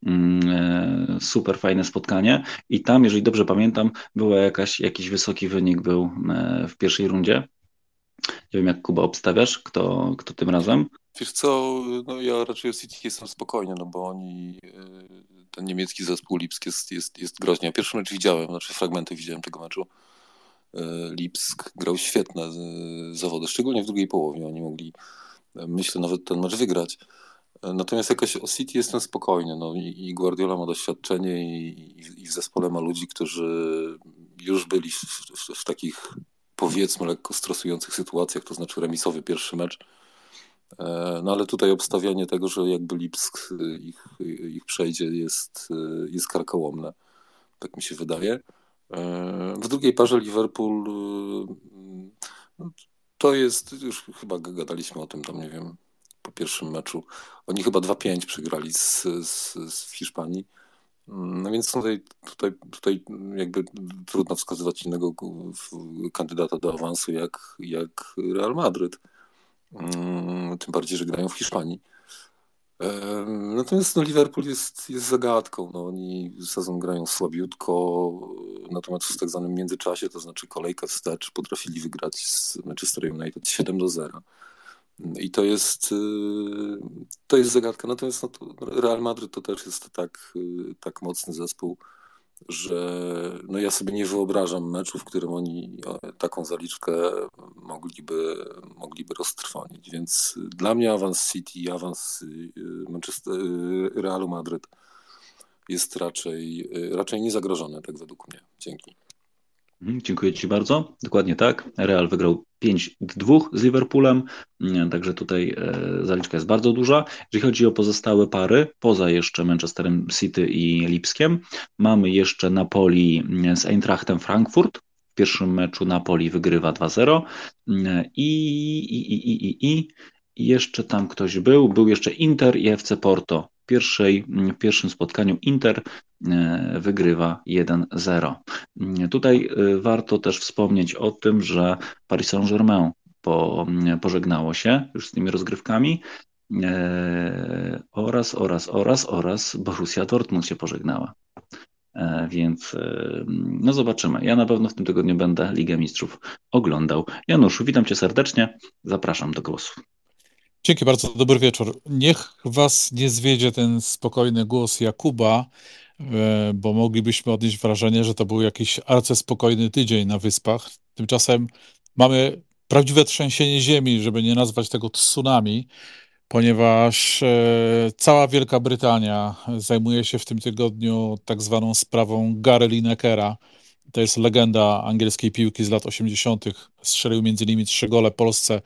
Mm, super fajne spotkanie i tam, jeżeli dobrze pamiętam, był jakiś wysoki wynik był w pierwszej rundzie. Nie wiem, jak Kuba obstawiasz, kto, kto tym razem? Wiesz co, no ja raczej o City jestem spokojny, no bo oni, e, ten niemiecki zespół Lipsk jest, jest, jest groźny. Ja pierwszy mecz widziałem, znaczy fragmenty widziałem tego meczu. E, Lipsk grał świetne zawody, szczególnie w drugiej połowie. Oni mogli, myślę, nawet ten mecz wygrać. Natomiast jakoś o City jestem spokojny. No, i, Guardiola ma doświadczenie i, i, w zespole ma ludzi, którzy już byli w, w, w takich powiedzmy lekko stresujących sytuacjach, to znaczy remisowy pierwszy mecz E, no ale tutaj obstawianie tego, że jakby Lipsk y, ich, ich przejdzie jest, jest karkołomne. Tak mi się wydaje. E, w drugiej parze Liverpool no, to jest, już chyba gadaliśmy o tym tam, nie wiem, po pierwszym meczu. Oni chyba 2-5 przegrali z, z, z Hiszpanii. No więc tutaj, tutaj, tutaj jakby trudno wskazywać innego kandydata do awansu jak, jak Real Madryt. Mm, tym bardziej, że grają w Hiszpanii. Natomiast no, Liverpool jest, jest zagadką. No, oni sezon grają słabiutko, natomiast w tak zwanym międzyczasie, to znaczy kolejka wstecz, potrafili wygrać z Manchester United 7 do 0. I to jest, y, to jest zagadka. Natomiast no, Real Madrid to też jest tak, y, tak mocny zespół, że no ja sobie nie wyobrażam meczu, w którym oni taką zaliczkę mogliby, mogliby roztrwonić. Więc dla mnie awans City, awans y, Manchester, Realu Madryt jest raczej, raczej niezagrożony, tak według mnie. Dzięki. Mhm, dziękuję Ci bardzo. Dokładnie tak. Real wygrał 5-2 z Liverpoolem, mm, także tutaj e, zaliczka jest bardzo duża. Jeżeli chodzi o pozostałe pary, poza jeszcze Manchesterem City i Lipskiem, mamy jeszcze Napoli mm, z Eintrachtem Frankfurt. W pierwszym meczu Napoli wygrywa 2-0 mm, i, i, i, i, i jeszcze tam ktoś był, był jeszcze Inter i FC Porto. Pierwszej, w pierwszym spotkaniu Inter wygrywa 1-0. Tutaj warto też wspomnieć o tym, że Paris Saint-Germain po, pożegnało się już z tymi rozgrywkami oraz, oraz, oraz, oraz Borussia Dortmund się pożegnała. E, więc e, no zobaczymy. Ja na pewno w tym tygodniu będę Ligę Mistrzów oglądał. Januszu, witam cię serdecznie. Zapraszam do głosu. Dzięki bardzo, dobry wieczór. Niech was nie zwiedzie ten spokojny głos Jakuba, e, bo moglibyśmy odnieść wrażenie, że to był jakiś arcespokojny tydzień na wyspach. Tymczasem mamy prawdziwe trzęsienie ziemi, żeby nie nazwać tego tsunami ponieważ e, cała Wielka Brytania zajmuje się w tym tygodniu tak zwaną sprawą Gary Linekera. To jest legenda angielskiej piłki z lat 80. Strzelił między innymi trzy gole Polsce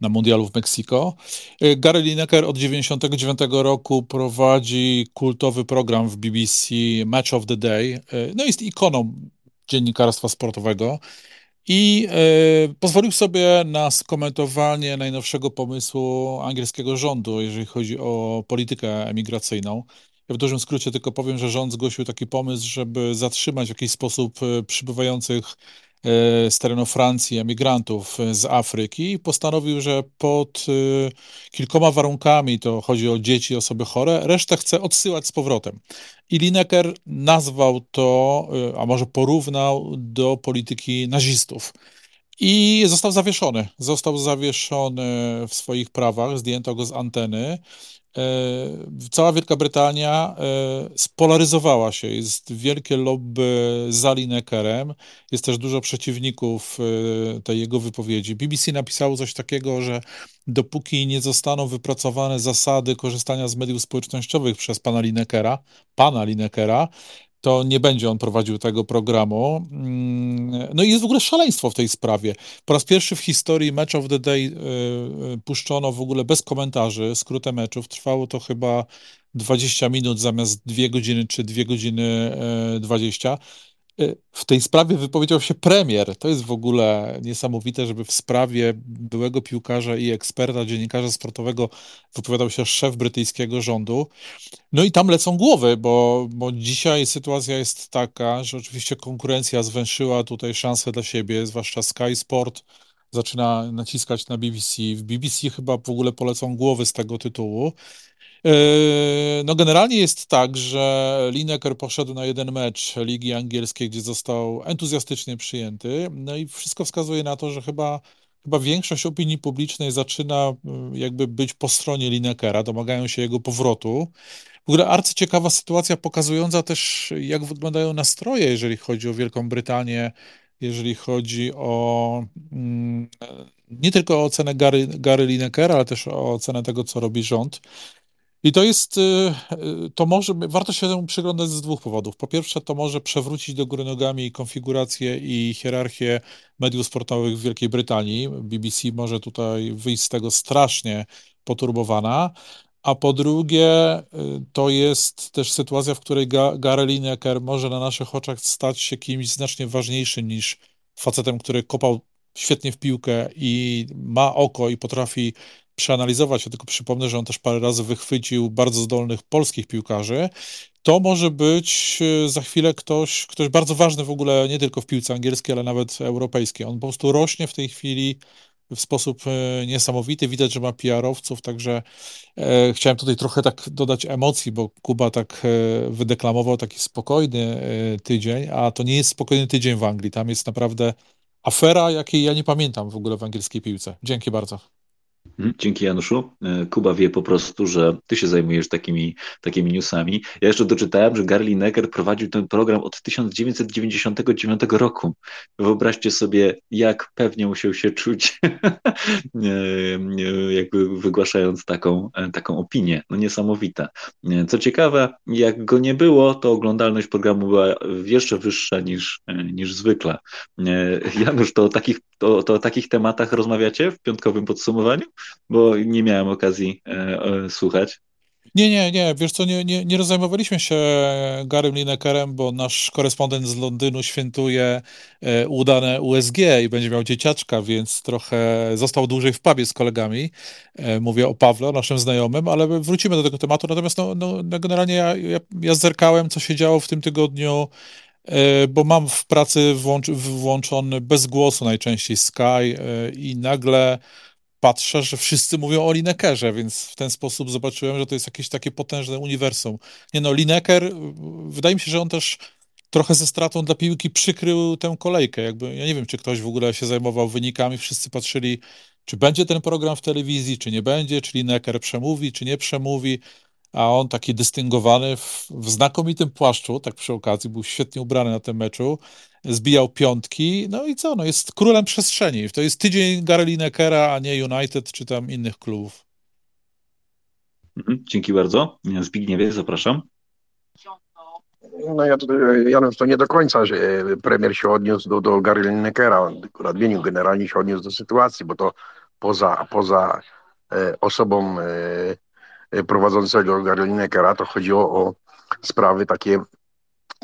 na mundialu w Meksiko. E, Gary Lineker od 99 roku prowadzi kultowy program w BBC Match of the Day. E, no jest ikoną dziennikarstwa sportowego i e, pozwolił sobie na skomentowanie najnowszego pomysłu angielskiego rządu, jeżeli chodzi o politykę emigracyjną. Ja w dużym skrócie tylko powiem, że rząd zgłosił taki pomysł, żeby zatrzymać w jakiś sposób przybywających z terenu Francji emigrantów z Afryki. Postanowił, że pod kilkoma warunkami, to chodzi o dzieci, osoby chore, resztę chce odsyłać z powrotem. I Lineker nazwał to, a może porównał do polityki nazistów. I został zawieszony. Został zawieszony w swoich prawach, zdjęto go z anteny. E, cała Wielka Brytania e, spolaryzowała się. Jest wielkie lobby za Linekerem. Jest też dużo przeciwników e, tej jego wypowiedzi. BBC napisało coś takiego, że dopóki nie zostaną wypracowane zasady korzystania z mediów społecznościowych przez pana Linekera, pana Linekera, to nie będzie on prowadził tego programu. Mm, no i jest w ogóle szaleństwo w tej sprawie. Po raz pierwszy w historii Match of the Day y, y, puszczono w ogóle bez komentarzy skrótę meczów. Trwało to chyba 20 minut zamiast 2 godziny czy 2 godziny 20. Y, w tej sprawie wypowiedział się premier. To jest w ogóle niesamowite, żeby w sprawie byłego piłkarza i eksperta, dziennikarza sportowego wypowiadał się szef brytyjskiego rządu. No i tam lecą głowy, bo, bo dzisiaj sytuacja jest taka, że oczywiście konkurencja zwęszyła tutaj szanse dla siebie, zwłaszcza Sky Sport zaczyna naciskać na BBC. W BBC chyba w ogóle polecą głowy z tego tytułu. Yy, no generalnie jest tak, że Lineker poszedł na jeden mecz Ligi Angielskiej, gdzie został entuzjastycznie przyjęty. No i wszystko wskazuje na to, że chyba, chyba większość opinii publicznej zaczyna yy, jakby być po stronie Linekera, domagają się jego powrotu. W ogóle arcyciekawa sytuacja pokazująca też, jak wyglądają nastroje, jeżeli chodzi o Wielką Brytanię, jeżeli chodzi o mm, nie tylko o ocenę Gary, Gary Linekera, ale też o ocenę tego, co robi rząd. I to jest, y, y, to może, warto się temu przyglądać z dwóch powodów. Po pierwsze, to może przewrócić do góry nogami konfigurację i hierarchię mediów sportowych w Wielkiej Brytanii. BBC może tutaj wyjść z tego strasznie poturbowana. A po drugie, y, to jest też sytuacja, w której Gary Lineker może na naszych oczach stać się kimś znacznie ważniejszym niż facetem, który kopał świetnie w piłkę i ma oko i potrafi przeanalizować, ja tylko przypomnę, że on też parę razy wychwycił bardzo zdolnych polskich piłkarzy, to może być e, za chwilę ktoś, ktoś bardzo ważny w ogóle nie tylko w piłce angielskiej, ale nawet europejskiej. On po prostu rośnie w tej chwili w sposób e, niesamowity. Widać, że ma PR-owców, także e, chciałem tutaj trochę tak dodać emocji, bo Kuba tak wydeklamował taki spokojny tydzień, a to nie jest spokojny tydzień w Anglii. Tam jest naprawdę afera, jakiej ja nie pamiętam w ogóle w angielskiej piłce. Dzięki bardzo. Mhm, dzięki Januszu. E, Kuba wie po prostu, że ty się zajmujesz takimi, takimi newsami. Ja jeszcze doczytałem, że Gary Lineker prowadził ten program od 1999 roku. Wyobraźcie sobie, jak pewnie musiał się czuć, jakby wygłaszając taką, e, taką opinię. No niesamowite. E, co ciekawe, jak go nie było, to oglądalność programu była jeszcze wyższa niż, niż zwykle. Janusz, to o takich, to, to o takich tematach rozmawiacie w piątkowym podsumowaniu? Bo nie miałem okazji e, e, słuchać. Nie, nie, nie, wiesz co, nie, nie, nie rozejmowaliśmy się Garym Linekerem, bo nasz korespondent z Londynu świętuje e, udane USG i będzie miał dzieciaczka, więc trochę został dłużej w pubie z kolegami. Mówię o Pawle, naszym znajomym, ale wrócimy do tego tematu. Natomiast no, no, no generalnie ja, ja, ja zerkałem, co się działo w tym tygodniu, bo mam w pracy włącz, włączony bez głosu najczęściej Sky i nagle patrzę, że wszyscy mówią o Linekerze, więc w ten sposób zobaczyłem, że to jest jakieś takie potężne uniwersum. Nie no, Lineker, wydaje mi się, że on też trochę ze stratą dla piłki przykrył tę kolejkę. Jakby, ja nie wiem, czy ktoś w ogóle się zajmował wynikami, wszyscy patrzyli, czy będzie ten program w telewizji, czy nie będzie, czy Lineker przemówi, czy nie przemówi, a on taki dystyngowany w, w znakomitym płaszczu, tak przy okazji, był świetnie ubrany na tym meczu, zbijał piątki, no i co, no jest królem przestrzeni. To jest tydzień Gary Linekera, a nie United czy tam innych klubów. Mhm, dzięki bardzo. Zbigniewie, zapraszam. No ja tutaj, Janusz, to nie do końca, że premier się odniósł do, do Gary Linekera, Radmienił generalnie się odniósł do sytuacji, bo to poza, poza e, osobą e, prowadzącego Gary Linekera to chodziło o sprawy takie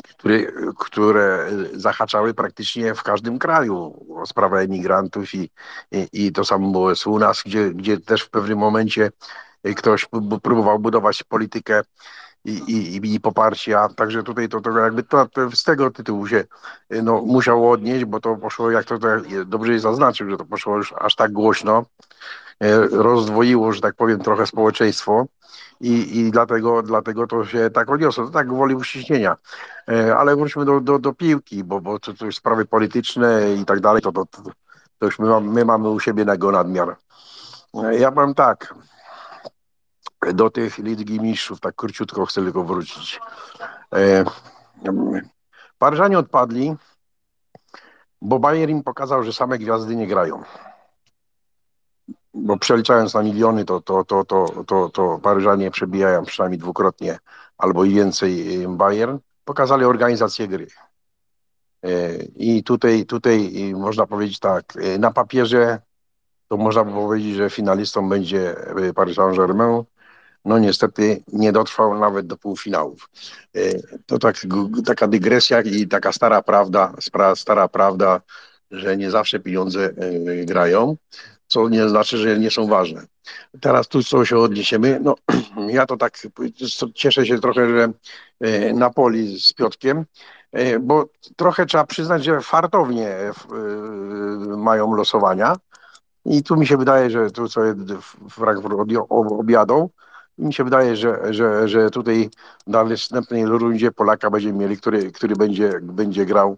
które, które zahaczały praktycznie w każdym kraju. O sprawę emigrantów i, i, i to samo było u nas, gdzie, gdzie też w pewnym momencie ktoś próbował budować politykę i, i, i poparcia, także tutaj to, to jakby to, to z tego tytułu się no, musiał odnieść, bo to poszło, jak to, to dobrze zaznaczył, że to poszło już aż tak głośno, rozdwoiło, że tak powiem, trochę społeczeństwo i, i dlatego, dlatego to się tak odniosło, to tak gwoli uściśnienia. E, ale wróćmy do, do, do piłki, bo, bo to, to już sprawy polityczne i tak dalej, to, to, to już my, my mamy u siebie nego nadmiar. E, ja powiem tak, do tych Ligi Mistrzów, tak króciutko chcę tylko wrócić. E, Paryżanie odpadli, bo Bayern im pokazał, że same gwiazdy nie grają bo przeliczając na miliony, to, to, to, to, to, to Paryżanie przebijają przynajmniej dwukrotnie albo i więcej Bayern. Pokazali organizację gry. E, I tutaj, tutaj można powiedzieć tak, e, na papierze to można by powiedzieć, że finalistą będzie Paris Saint-Germain. No niestety nie dotrwał nawet do półfinałów. E, to tak, taka dygresja i taka stara prawda, stara prawda, że nie zawsze pieniądze grają co nie znaczy, że nie są ważne. Teraz tu co się odniesiemy, no ja to tak cieszę się trochę, że e, Napoli z Piotkiem, e, bo trochę trzeba przyznać, że fartownie e, mają losowania i tu mi się wydaje, że tu co Frankfurt objadą, mi się wydaje, że, że, że tutaj na następnej rundzie Polaka będziemy mieli, który, który będzie, będzie grał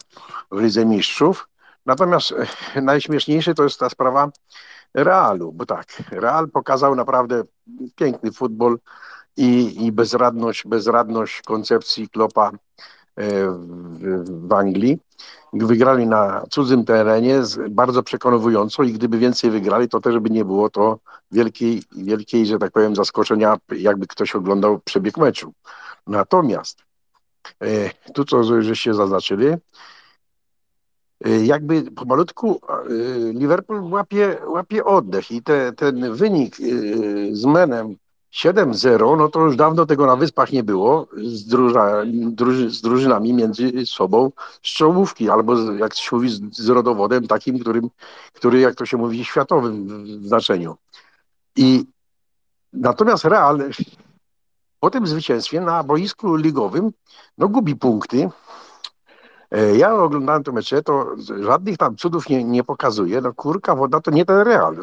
w Lidze Mistrzów. Natomiast najśmieszniejsze to jest ta sprawa Realu, bo tak, Real pokazał naprawdę piękny futbol i, i bezradność, bezradność koncepcji Klopa e, w, w Anglii. Wygrali na cudzym terenie bardzo przekonująco i gdyby więcej wygrali, to też by nie było to wielkiej, wielkiej, że tak powiem, zaskoczenia, jakby ktoś oglądał przebieg meczu. Natomiast e, tu, co żeście zaznaczyli, Y, jakby pomalutku y, Liverpool łapie, łapie oddech i te, ten wynik y, z Menem 7-0, no to już dawno tego na Wyspach nie było z, druża, z drużynami między sobą z czołówki, albo jak się mówi z, z rodowodem takim, którym, który jak to się mówi światowym w znaczeniu. I natomiast Real po tym zwycięstwie na boisku ligowym no gubi punkty, ja oglądałem to mecze, to żadnych tam cudów nie, nie pokazuje. No kurka woda to nie ten Real.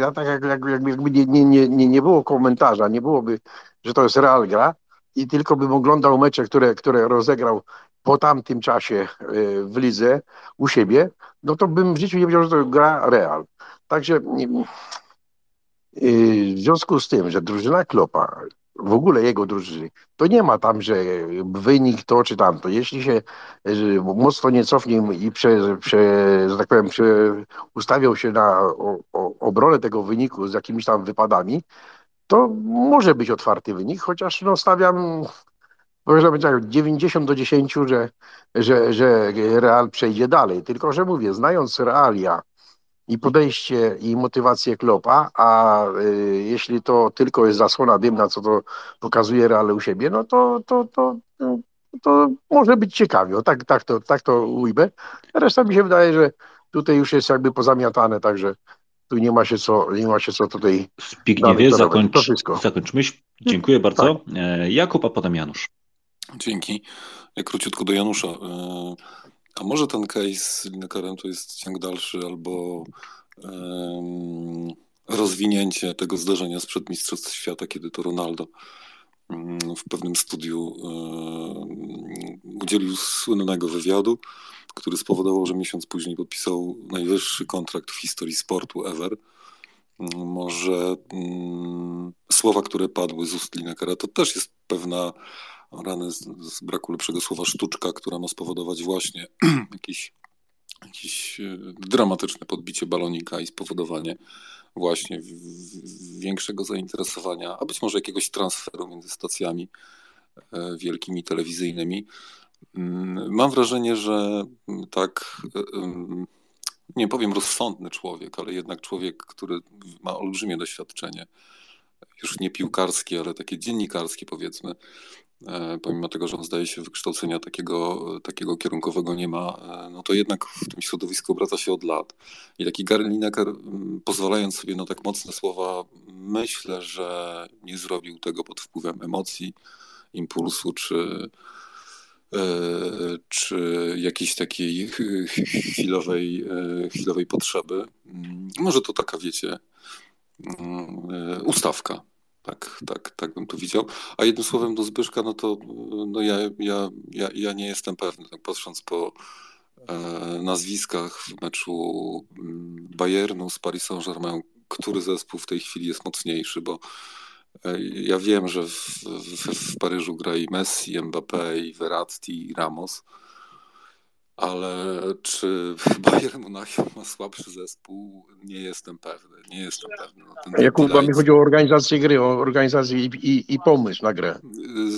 Ja tak jak, jak, jakby nie, nie, nie, nie było komentarza, nie byłoby, że to jest Real gra i tylko bym oglądał mecze, które, które rozegrał po tamtym czasie e, w lidze u siebie, no to bym w życiu nie wiedział, że to gra Real. Także w związku z tym, że drużyna Klopa w ogóle jego drużyny, to nie ma tam, że wynik to czy tamto. Jeśli się mocno nie cofnie i prze, prze, że tak powiem, prze, ustawiał się na o, o, obronę tego wyniku z jakimiś tam wypadami, to może być otwarty wynik, chociaż no stawiam można powiedzieć 90 do 10, że, że, że Real przejdzie dalej. Tylko, że mówię, znając realia i podejście i motywację Klopa, a y, jeśli to tylko jest zasłona dymna, co to pokazuje Real u siebie, no to, to, to, to może być ciekawie. Tak, tak, to, tak to ujmę. Reszta mi się wydaje, że tutaj już jest jakby pozamiatane, także tu nie ma się co, nie ma się co tutaj. Zbigniewie, zakończ, zakończmy. Dziękuję bardzo. Tak. E, Jakub, a potem Janusz. Dzięki. Króciutko do Janusza. A może ten case z Linekerem to jest ciąg dalszy albo um, rozwinięcie tego zdarzenia sprzed Mistrzostw Świata, kiedy to Ronaldo um, w pewnym studiu um, udzielił słynnego wywiadu, który spowodował, że miesiąc później podpisał najwyższy kontrakt w historii sportu ever. Może mm, słowa, które padły z ust Linekera, to też jest pewna rany z, z braku lepszego słowa sztuczka, która ma spowodować właśnie jakieś, jakieś e, dramatyczne podbicie balonika i spowodowanie właśnie większego zainteresowania, a być może jakiegoś transferu między stacjami e, wielkimi telewizyjnymi. Mm, mam wrażenie, że tak, e, nie powiem rozsądny człowiek, ale jednak człowiek, który ma olbrzymie doświadczenie, już nie piłkarskie, ale takie dziennikarskie powiedzmy, pomimo tego, że on zdaje się wykształcenia takiego, takiego kierunkowego nie ma, e, no to jednak w tym środowisku obraca się od lat. I taki Gary Lineker, pozwalając sobie na tak mocne słowa, myślę, że nie zrobił tego pod wpływem emocji, impulsu czy, e, czy jakiejś takiej chwilowej, chwilowej potrzeby. Może to taka, wiecie, ustawka tak, tak, tak bym to widział. A jednym słowem do Zbyszka, no to no ja, ja, ja, ja nie jestem pewny, tak patrząc po e, nazwiskach w meczu mm, Bayernu z Paris Saint-Germain, który zespół w tej chwili jest mocniejszy, bo e, ja wiem, że w, w, w Paryżu gra i Messi, Mbappé, i Verratti, i Ramos, ale czy Bayern Monachium ma słabszy zespół? Nie jestem pewny. Nie jestem pewny. No, ten Jakub, mi chodzi o organizację gry, o organizację i, i, i pomysł na grę.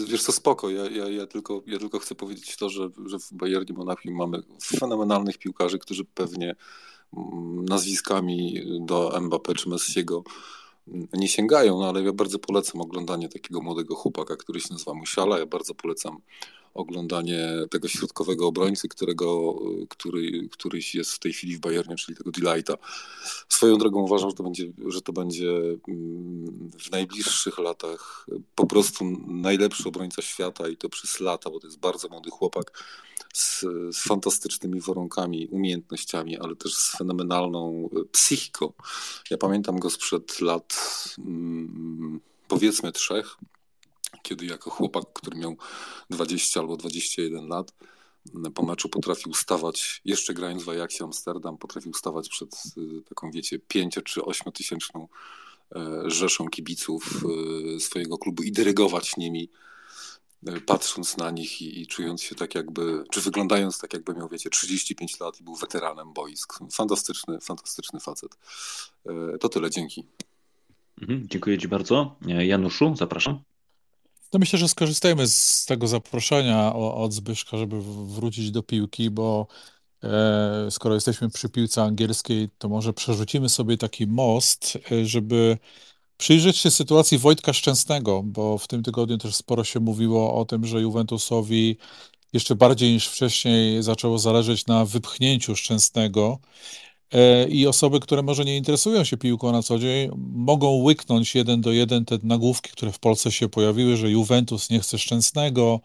Wiesz co, spoko. Ja, ja, ja, tylko, ja tylko chcę powiedzieć to, że, że w Bayernie Monachium mamy fenomenalnych piłkarzy, którzy pewnie mm, nazwiskami do Mbappé czy Messiego nie sięgają, no ale ja bardzo polecam oglądanie takiego młodego chłopaka, który się nazywa Musiala. Ja bardzo polecam oglądanie tego środkowego obrońcy, którego, który, któryś jest w tej chwili w Bayernie, czyli tego Delighta. Swoją drogą uważam, że to będzie, że to będzie mm, w najbliższych latach po prostu najlepszy obrońca świata i to przez lata, bo to jest bardzo młody chłopak z, z fantastycznymi warunkami, umiejętnościami, ale też z fenomenalną psychiką. Ja pamiętam go sprzed lat mm, powiedzmy trzech, kiedy jako chłopak, który miał 20 albo 21 lat, po meczu potrafił stawać, jeszcze grając w Ajaxie Amsterdam, potrafił stawać przed y, taką, wiecie, 5 czy 8 tysięczną e, rzeszą kibiców e, swojego klubu i dyrygować nimi, e, patrząc na nich i, czując się tak jakby, czy wyglądając tak jakby miał, wiecie, 35 lat i był weteranem boisk. Fantastyczny, fantastyczny facet. To tyle, dzięki. Mhm, dziękuję Ci bardzo. Januszu, zapraszam. No myślę, że skorzystajmy z tego zaproszenia od Zbyszka, żeby wrócić do piłki, bo e, skoro jesteśmy przy piłce angielskiej, to może przerzucimy sobie taki most, e, żeby przyjrzeć się sytuacji Wojtka Szczęsnego, bo w tym tygodniu też sporo się mówiło o tym, że Juventusowi jeszcze bardziej niż wcześniej zaczęło zależeć na wypchnięciu Szczęsnego i osoby, które może nie interesują się piłką na co dzień, mogą łyknąć jeden do jeden te nagłówki, które w Polsce się pojawiły, że Juventus nie chce Szczęsnego,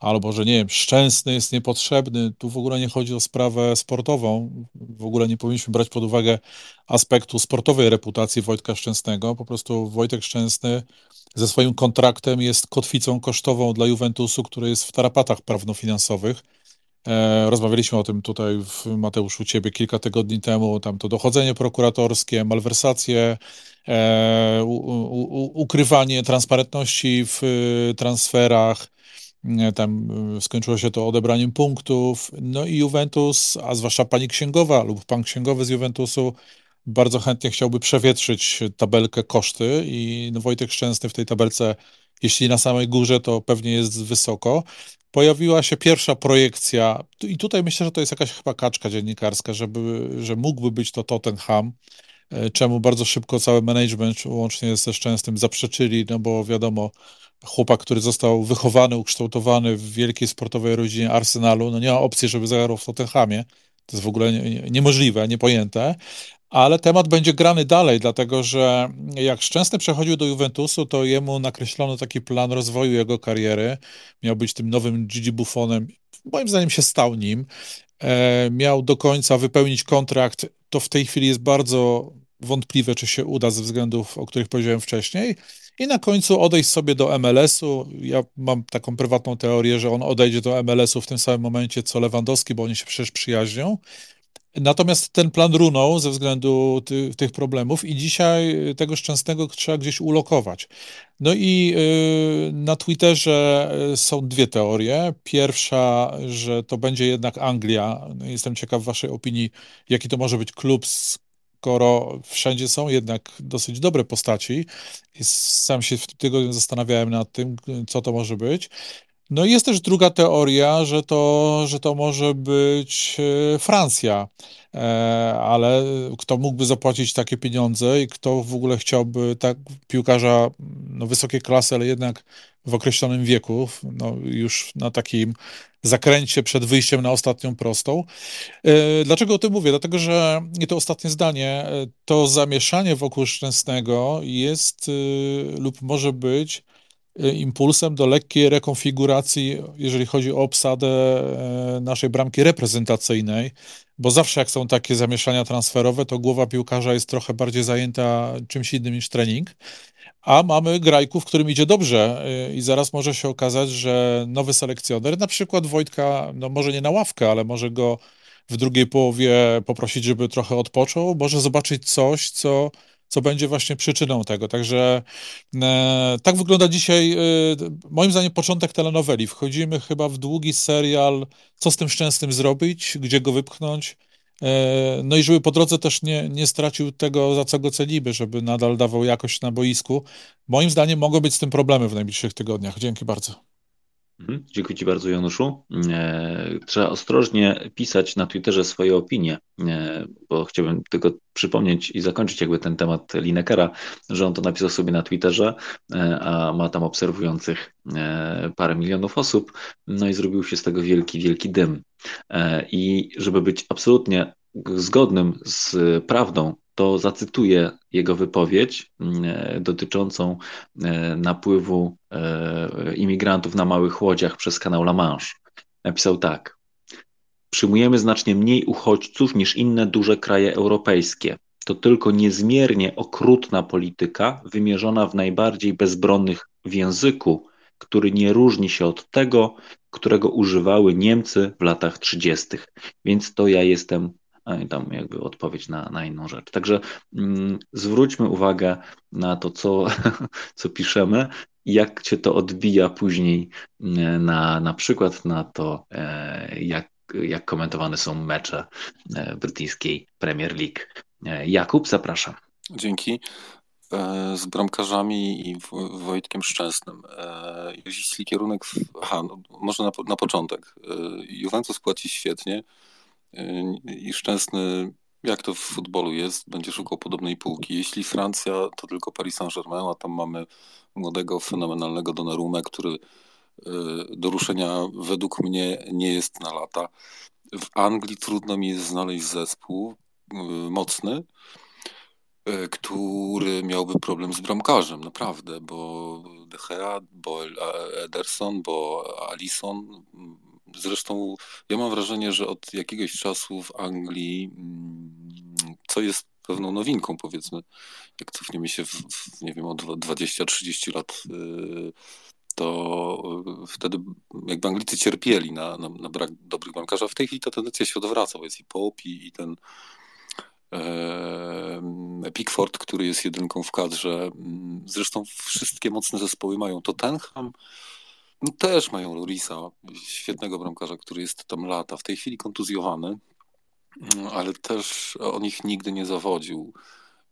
albo że nie wiem, Szczęsny jest niepotrzebny. Tu w ogóle nie chodzi o sprawę sportową. W ogóle nie powinniśmy brać pod uwagę aspektu sportowej reputacji Wojtka Szczęsnego. Po prostu Wojtek Szczęsny ze swoim kontraktem jest kotwicą kosztową dla Juventusu, który jest w tarapatach prawno-finansowych E, rozmawialiśmy o tym tutaj w Mateuszu Ciebie kilka tygodni temu, tam to dochodzenie prokuratorskie, malwersacje, e, ukrywanie transparentności w e, transferach, tam skończyło się to odebraniem punktów. No i Juventus, a zwłaszcza pani księgowa lub pan księgowy z Juventusu, bardzo chętnie chciałby przewietrzyć tabelkę koszty i no Wojtek Szczęsny w tej tabelce jeśli na samej górze, to pewnie jest wysoko. Pojawiła się pierwsza projekcja, i tutaj myślę, że to jest jakaś chyba kaczka dziennikarska, żeby, że mógłby być to Tottenham, e, czemu bardzo szybko cały management, łącznie ze Szczęsnym, zaprzeczyli, no bo wiadomo, chłopak, który został wychowany, ukształtowany w wielkiej sportowej rodzinie Arsenalu, no nie ma opcji, żeby zagrał w Tottenhamie. To jest w ogóle niemożliwe, niepojęte. Ale temat będzie grany dalej, dlatego że jak Szczęsny przechodził do Juventusu, to jemu nakreślono taki plan rozwoju jego kariery. Miał być tym nowym Gigi Buffonem. Moim zdaniem się stał nim. E, miał do końca wypełnić kontrakt. To w tej chwili jest bardzo wątpliwe, czy się uda ze względów, o których powiedziałem wcześniej. I na końcu odejść sobie do MLS-u. Ja mam taką prywatną teorię, że on odejdzie do MLS-u w tym samym momencie co Lewandowski, bo oni się przecież przyjaźnią. Natomiast ten plan runął ze względu ty, tych problemów i dzisiaj tego szczęsnego trzeba gdzieś ulokować. No i y, na Twitterze y, są dwie teorie. Pierwsza, że to będzie jednak Anglia. No, jestem ciekaw waszej opinii, jaki to może być klub, skoro wszędzie są jednak dosyć dobre postaci. Sam się w tym tygodniu zastanawiałem nad tym, co to może być. No i jest też druga teoria, że to, że to może być e, Francja, e, ale kto mógłby zapłacić takie pieniądze i kto w ogóle chciałby tak piłkarza no, wysokiej klasy, ale jednak w określonym wieku, no, już na takim zakręcie przed wyjściem na ostatnią prostą. E, dlaczego o tym mówię? Dlatego, że i to ostatnie zdanie, to zamieszanie wokół Szczęsnego jest lub może być impulsem do lekkiej rekonfiguracji, jeżeli chodzi o obsadę e, naszej bramki reprezentacyjnej, bo zawsze jak są takie zamieszania transferowe, to głowa piłkarza jest trochę bardziej zajęta czymś innym niż trening, a mamy grajków, którym idzie dobrze y, i zaraz może się okazać, że nowy selekcjoner, na przykład Wojtka, no może nie na ławkę, ale może go w drugiej połowie poprosić, żeby trochę odpoczął, może zobaczyć coś, co co będzie właśnie przyczyną tego. Także e, tak wygląda dzisiaj, e, moim zdaniem, początek telenoweli. Wchodzimy chyba w długi serial, co z tym szczęsnym zrobić, gdzie go wypchnąć. E, no i żeby po drodze też nie, nie stracił tego, za co go cenimy, żeby nadal dawał jakość na boisku. Moim zdaniem mogą być z tym problemy w najbliższych tygodniach. Dzięki bardzo. Mhm. Dziękuję Ci bardzo, Januszu. E, trzeba ostrożnie pisać na Twitterze swoje opinie, e, bo chciałbym tylko przypomnieć i zakończyć jakby ten temat Linekera, że on to napisał sobie na Twitterze, e, a ma tam obserwujących parę milionów osób, no i zrobił się z tego wielki, wielki dym. I żeby być absolutnie zgodnym z prawdą, to zacytuję jego wypowiedź mm, dotyczącą e, napływu e, imigrantów na małych łodziach przez kanał La Manche. Napisał tak. Przyjmujemy znacznie mniej uchodźców niż inne duże kraje europejskie. To tylko niezmiernie okrutna polityka wymierzona w najbardziej bezbronnych w języku, który nie różni się od tego, którego używały Niemcy w latach 30. Więc to ja jestem i tam jakby odpowiedź na, na inną rzecz. Także mm, zwróćmy uwagę na to, co, co piszemy jak się to odbija później mm, na, na przykład na to, e, jak, jak komentowane są mecze e, brytyjskiej Premier League. E, Jakub, zapraszam. Dzięki z bramkarzami i Wojtkiem Szczęsnym. Jeśli kierunek. Aha, no, może na, na początek. Juventus płaci świetnie i Szczęsny, jak to w futbolu jest, będzie szukał podobnej półki. Jeśli Francja, to tylko Paris Saint-Germain, a tam mamy młodego, fenomenalnego Donnarumę, który y, do ruszenia według mnie nie jest na lata. W Anglii trudno mi jest znaleźć zespół y, mocny, y, który miałby problem z bramkarzem, naprawdę, bo De Gea, bo Ederson, bo Alisson Zresztą ja mam wrażenie, że od jakiegoś czasu w Anglii, mm, co jest pewną nowinką, powiedzmy, jak cofniemy się, w, w, nie wiem, o 20-30 lat, y, to wtedy jakby Anglicy cierpieli na, na, na brak dobrych bramkarzy, a w tej chwili ta tendencja się odwraca, bo jest i Pope i, i ten e, Pickford, który jest jedynką w kadrze. Zresztą wszystkie mocne zespoły mają Tottenham, też mają Lorisa, świetnego bramkarza, który jest tam lata, w tej chwili kontuzjowany, mm, ale też on ich nigdy nie zawodził.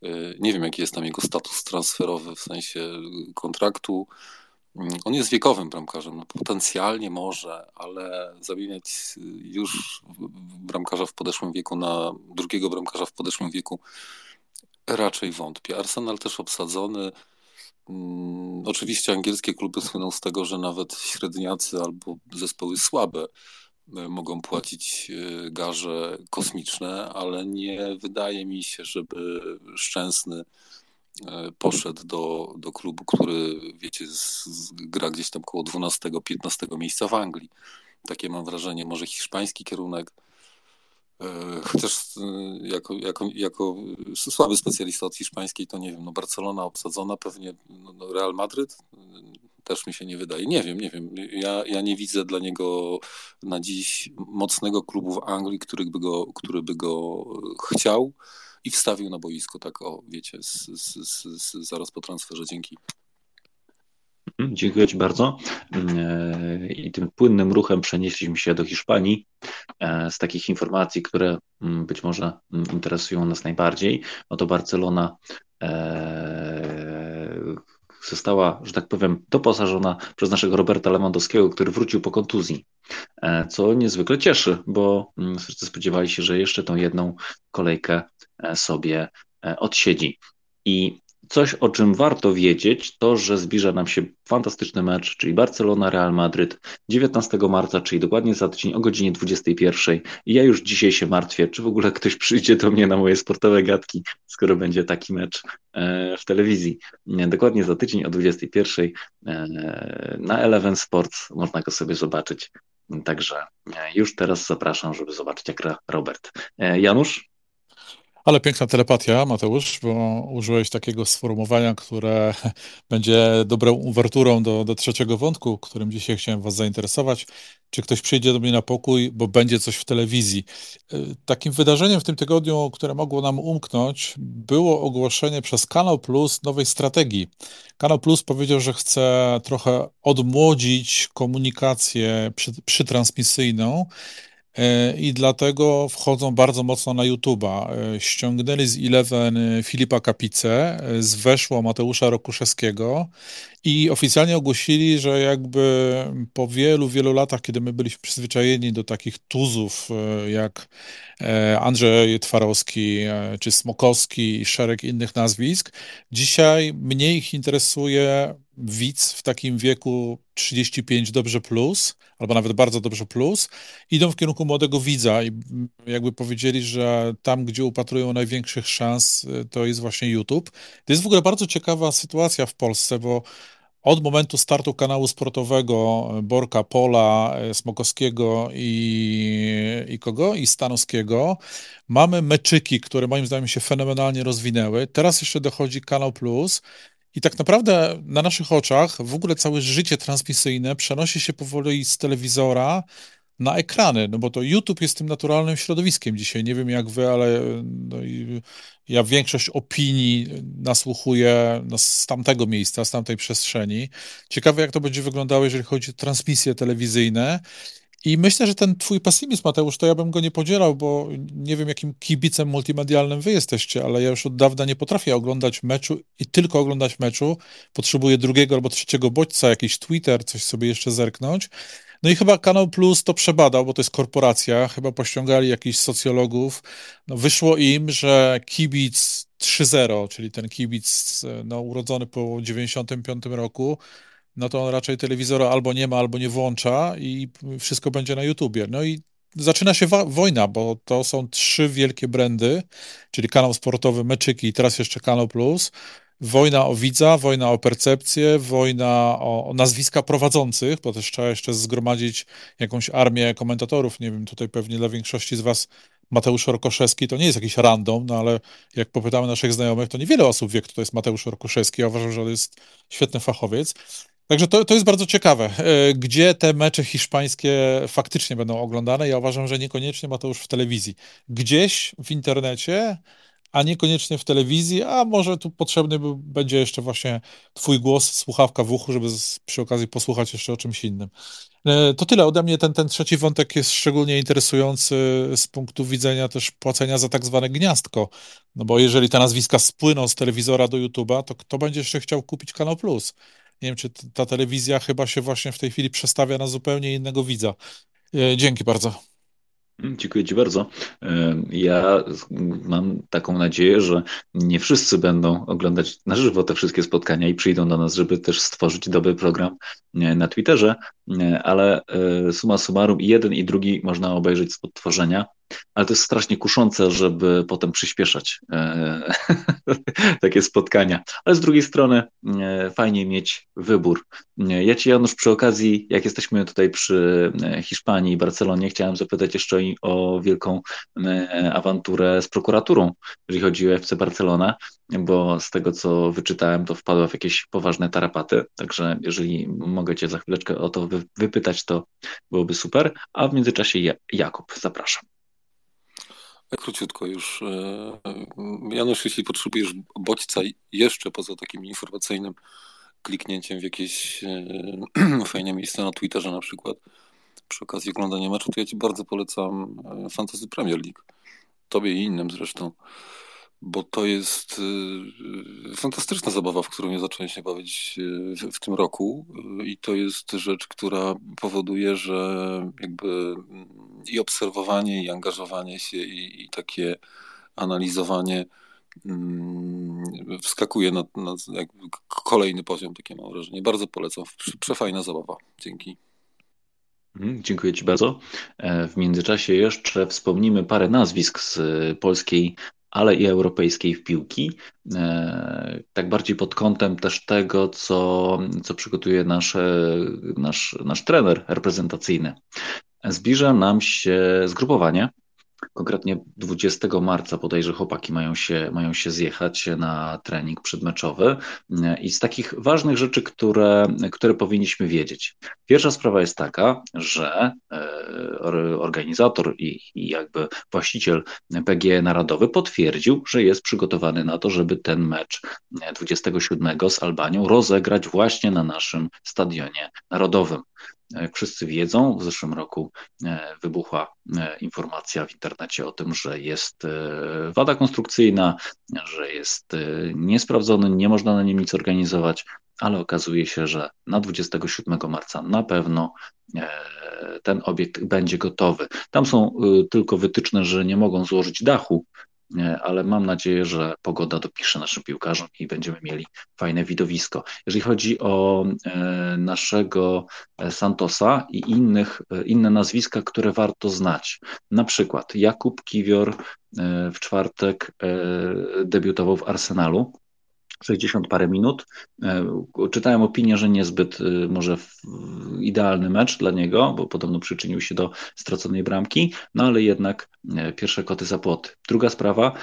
Y, nie wiem, jaki jest tam jego status transferowy w sensie kontraktu. Mm, on jest wiekowym bramkarzem, no potencjalnie może, ale zamieniać już bramkarza w podeszłym wieku na drugiego bramkarza w podeszłym wieku raczej wątpię. Arsenal też obsadzony. Hmm, oczywiście angielskie kluby słyną z tego, że nawet średniacy albo zespoły słabe e, mogą płacić e, garze kosmiczne, ale nie wydaje mi się, żeby Szczęsny E, poszedł do, do klubu, który, wiecie, z, z, gra gdzieś tam koło 12-15 miejsca w Anglii. Takie mam wrażenie, może hiszpański kierunek. E, chociaż e, jako, jako, jako słaby specjalista od hiszpańskiej, to nie wiem, no Barcelona obsadzona, pewnie no, no Real Madryd też mi się nie wydaje. Nie wiem, nie wiem. Ja, ja nie widzę dla niego na dziś mocnego klubu w Anglii, który by go, który by go chciał i wstawił na boisko, tak o, wiecie, z, z, z, zaraz po transferze. Dzięki. Mhm, dziękuję Ci bardzo. E, I tym płynnym ruchem przenieśliśmy się do Hiszpanii e, z takich informacji, które mm, być może mm, interesują nas najbardziej. Oto Barcelona e, została, że tak powiem, doposażona przez naszego Roberta Lewandowskiego, który wrócił po kontuzji, co niezwykle cieszy, bo mm, wszyscy spodziewali się, że jeszcze tą jedną kolejkę sobie odsiedzi. I coś, o czym warto wiedzieć, to, że zbliża nam się fantastyczny mecz, czyli Barcelona-Real Madryt 19 marca, czyli dokładnie za tydzień o godzinie 21. I ja już dzisiaj się martwię, czy w ogóle ktoś przyjdzie do mnie na moje sportowe gadki, skoro będzie taki mecz e, w telewizji. Dokładnie za tydzień o 21 na Eleven Sports można go sobie zobaczyć. Także już teraz zapraszam, żeby zobaczyć, jak Robert. Janusz? Ale piękna telepatia, Mateusz, bo użyłeś takiego sformułowania, które będzie dobrą uwerturą do, do trzeciego wątku, którym dzisiaj chciałem Was zainteresować. Czy ktoś przyjdzie do mnie na pokój, bo będzie coś w telewizji? Y, takim wydarzeniem w tym tygodniu, które mogło nam umknąć, było ogłoszenie przez Kanał Plus nowej strategii. Kanał Plus powiedział, że chce trochę odmłodzić komunikację przy, przytransmisyjną E, i dlatego wchodzą bardzo mocno na YouTube'a. E, ściągnęli z Eleven e, Filipa Kapicę, z weszło Mateusza Rokuszewskiego i oficjalnie ogłosili, że jakby po wielu, wielu latach, kiedy my byliśmy przyzwyczajeni do takich tuzów jak Andrzej Twarowski czy Smokowski i szereg innych nazwisk, dzisiaj mnie ich interesuje widz w takim wieku 35 dobrze plus, albo nawet bardzo dobrze plus, idą w kierunku młodego widza i jakby powiedzieli, że tam, gdzie upatrują największych szans, to jest właśnie YouTube. To jest w ogóle bardzo ciekawa sytuacja w Polsce, bo od momentu startu kanału sportowego y, Borka, Pola, y, Smokowskiego i, i kogo? I Stanowskiego mamy meczyki, które moim zdaniem się fenomenalnie rozwinęły. Teraz jeszcze dochodzi Kanał Plus i tak naprawdę na naszych oczach w ogóle całe życie transmisyjne przenosi się powoli z telewizora na ekrany, no bo to YouTube jest tym naturalnym środowiskiem dzisiaj. Nie wiem jak wy, ale no ja większość opinii nasłuchuję no, z tamtego miejsca, z tamtej przestrzeni. Ciekawe, jak to będzie wyglądało, jeżeli chodzi o transmisje telewizyjne. I myślę, że ten twój pesymizm, Mateusz, to ja bym go nie podzielał, bo nie wiem, jakim kibicem multimedialnym wy jesteście, ale ja już od dawna nie potrafię oglądać meczu i tylko oglądać meczu. Potrzebuję drugiego albo trzeciego bodźca, jakiś Twitter, coś sobie jeszcze zerknąć. No i chyba Kanał Plus to przebadał, bo to jest korporacja, chyba pościągali jakichś socjologów. No wyszło im, że kibic 3.0, czyli ten kibic no, urodzony po 95 roku, no to on raczej telewizora albo nie ma, albo nie włącza i wszystko będzie na YouTubie. No i zaczyna się wojna, bo to są trzy wielkie brandy, czyli kanał sportowy Meczyki i teraz jeszcze Kanał Plus. Wojna o widza, wojna o percepcję, wojna o, o, nazwiska prowadzących, bo też trzeba jeszcze zgromadzić jakąś armię komentatorów. Nie wiem, tutaj pewnie dla większości z Was Mateusz Orkoszewski to nie jest jakiś random, no ale jak popytamy naszych znajomych, to niewiele osób wie, kto to jest Mateusz Orkoszewski. Ja uważam, że to jest świetny fachowiec. Także to, to jest bardzo ciekawe, e, gdzie te mecze hiszpańskie faktycznie będą oglądane. Ja uważam, że niekoniecznie ma to już w telewizji. Gdzieś w internecie, a niekoniecznie w telewizji, a może tu potrzebny będzie jeszcze właśnie Twój głos, słuchawka w uchu, żeby przy okazji posłuchać jeszcze o czymś innym. E, to tyle ode mnie. Ten, ten trzeci wątek jest szczególnie interesujący z punktu widzenia też płacenia za tak zwane gniazdko. No bo jeżeli te nazwiska spłyną z telewizora do YouTube'a, to kto będzie jeszcze chciał kupić Kanał Plus? Nie wiem, czy ta telewizja chyba się właśnie w tej chwili przestawia na zupełnie innego widza. Dzięki bardzo. Mm, dziękuję Ci bardzo. Ja mam taką nadzieję, że nie wszyscy będą oglądać na żywo te wszystkie spotkania i przyjdą do nas, żeby też stworzyć dobry program na Twitterze, ale e, suma summarum i jeden i drugi można obejrzeć z odtworzenia ale to jest strasznie kuszące, żeby potem przyspieszać e, takie spotkania. Ale z drugiej strony fajnie mieć wybór. Ja Ci, Janusz, przy okazji, jak jesteśmy tutaj przy Hiszpanii i Barcelonie, chciałem zapytać jeszcze o wielką awanturę z prokuraturą, jeżeli chodzi o FC Barcelona, bo z tego, co wyczytałem, to wpadła w jakieś poważne tarapaty. Także jeżeli mogę Cię za chwileczkę o to wypytać, to byłoby super. A w międzyczasie Jakub, zapraszam. Króciutko już. E, Janusz, jeśli potrzebujesz bodźca jeszcze poza takim informacyjnym kliknięciem w jakieś e, fajne miejsce na Twitterze na przykład, przy okazji oglądania meczu, to ja Ci bardzo polecam e, Fantasy Premier League. Tobie i innym zresztą bo to jest y, fantastyczna zabawa, w którą nie zacząłem się bawić y, w, tym roku y, i to jest rzecz, która powoduje, że jakby mm, i obserwowanie, i angażowanie się, i, i takie analizowanie mm, wskakuje na, na kolejny poziom, takie mam wrażenie. Bardzo polecam. Przefajna zabawa. Dzięki. Mhm, dziękuję Ci bardzo. E, w międzyczasie jeszcze wspomnimy parę nazwisk z polskiej ale i europejskiej w piłki, e, tak bardziej pod kątem też tego, co, co przygotuje nasz, nasz, nasz trener reprezentacyjny. Zbliża nam się zgrupowanie Konkretnie 20 marca bodajże chłopaki mają się, mają się zjechać na trening przedmeczowy i z takich ważnych rzeczy, które, które powinniśmy wiedzieć. Pierwsza sprawa jest taka, że e, organizator i, i jakby właściciel PG Narodowy potwierdził, że jest przygotowany na to, żeby ten mecz 27 z Albanią rozegrać właśnie na naszym stadionie narodowym. Jak wszyscy wiedzą, w zeszłym roku e, wybuchła e, informacja w internecie o tym, że jest e, wada konstrukcyjna, że jest niesprawdzony, nie można na nim nic organizować, ale okazuje się, że na 27 marca na pewno ten obiekt będzie gotowy. Tam są tylko wytyczne, że nie mogą złożyć dachu, ale mam nadzieję, że pogoda dopisze naszym piłkarzom i będziemy mieli fajne widowisko. Jeżeli chodzi o e, naszego e, Santosa i innych, e, inne nazwiska, które warto znać, na przykład Jakub Kiwior w czwartek debiutował w Arsenalu. 60 parę minut. E, czytałem opinię, że niezbyt e, może idealny mecz dla niego, bo podobno przyczynił się do straconej bramki, no ale jednak e, pierwsze koty za. Druga sprawa,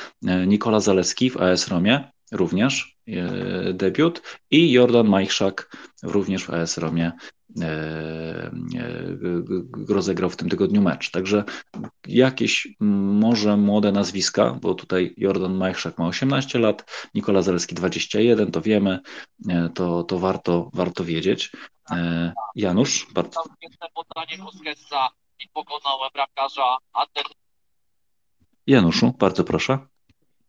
Nikola Zaleski w AS Romie, również debiut i Jordan Majchrzak również w AS Romie rozegrał w tym tygodniu mecz. Także jakieś może młode nazwiska, bo tutaj Jordan Majchrzak ma 18 lat, Nikola Zaleski 21, to wiemy, e, to, to warto, warto wiedzieć. Janusz, bardzo. i pokonałem bramkarza Januszu, bardzo proszę.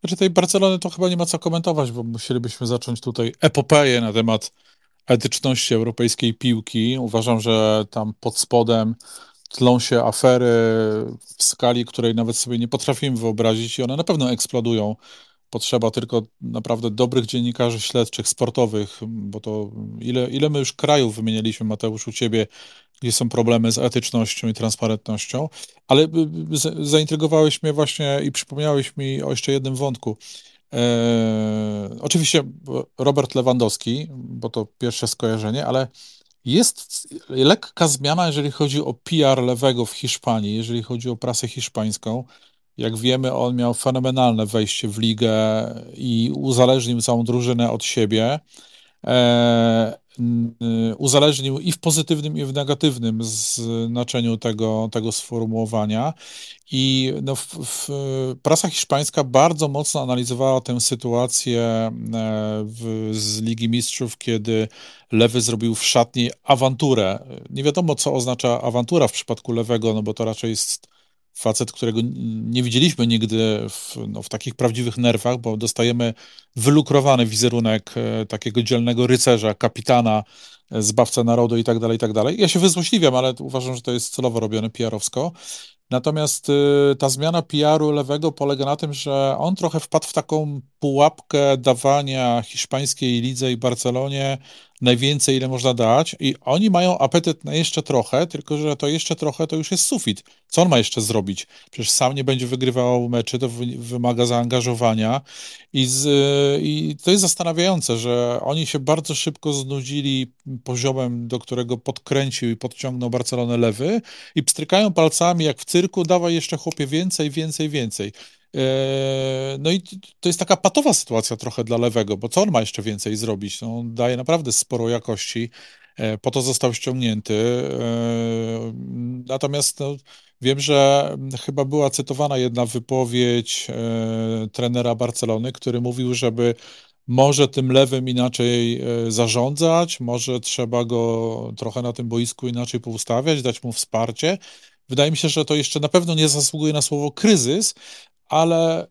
Znaczy tej Barcelony to chyba nie ma co komentować, bo musielibyśmy zacząć tutaj epopeję na temat etyczności europejskiej piłki. Uważam, że tam pod spodem tlą się afery w skali, której nawet sobie nie potrafimy wyobrazić i one na pewno eksplodują. Potrzeba tylko naprawdę dobrych dziennikarzy śledczych, sportowych, bo to ile, ile my już krajów wymienialiśmy, Mateusz, u ciebie, gdzie są problemy z etycznością i transparentnością, ale zaintrygowałeś mnie właśnie i przypomniałeś mi o jeszcze jednym wątku. E, oczywiście Robert Lewandowski, bo to pierwsze skojarzenie, ale jest lekka zmiana, jeżeli chodzi o PR lewego w Hiszpanii, jeżeli chodzi o prasę hiszpańską. Jak wiemy, on miał fenomenalne wejście w ligę i uzależnił całą drużynę od siebie. E, uzależnił i w pozytywnym, i w negatywnym znaczeniu tego, tego sformułowania. I no, w, w, prasa hiszpańska bardzo mocno analizowała tę sytuację e, w, z Ligi Mistrzów, kiedy Lewy zrobił w szatni awanturę. Nie wiadomo, co oznacza awantura w przypadku Lewego, no bo to raczej jest facet, którego nie widzieliśmy nigdy w, no, w takich prawdziwych nerwach, bo dostajemy wylukrowany wizerunek e, takiego dzielnego rycerza, kapitana, e, zbawca narodu i tak dalej, i tak dalej. Ja się wyzłośliwiam, ale uważam, że to jest celowo robione PR-owsko. Natomiast y, ta zmiana PR-u lewego polega na tym, że on trochę wpadł w taką pułapkę dawania hiszpańskiej lidze i Barcelonie najwięcej, ile można dać, i oni mają apetyt na jeszcze trochę, tylko że to jeszcze trochę to już jest sufit. Co on ma jeszcze zrobić? Przecież sam nie będzie wygrywał meczy, to wymaga zaangażowania. I, z, I to jest zastanawiające, że oni się bardzo szybko znudzili poziomem, do którego podkręcił i podciągnął Barcelonę lewy i pstrykają palcami jak w cyrku, dawaj jeszcze chłopie więcej, więcej, więcej. E, no i to jest taka patowa sytuacja trochę dla lewego, bo co on ma jeszcze więcej zrobić? No, on daje naprawdę sporo jakości, e, po to został ściągnięty. E, natomiast no, wiem, że chyba była cytowana jedna wypowiedź trenera Barcelony, który mówił, żeby może tym lewym inaczej zarządzać, może trzeba go trochę na tym boisku inaczej poustawiać, dać mu wsparcie. Wydaje mi się, że to jeszcze na pewno nie zasługuje na słowo kryzys, ale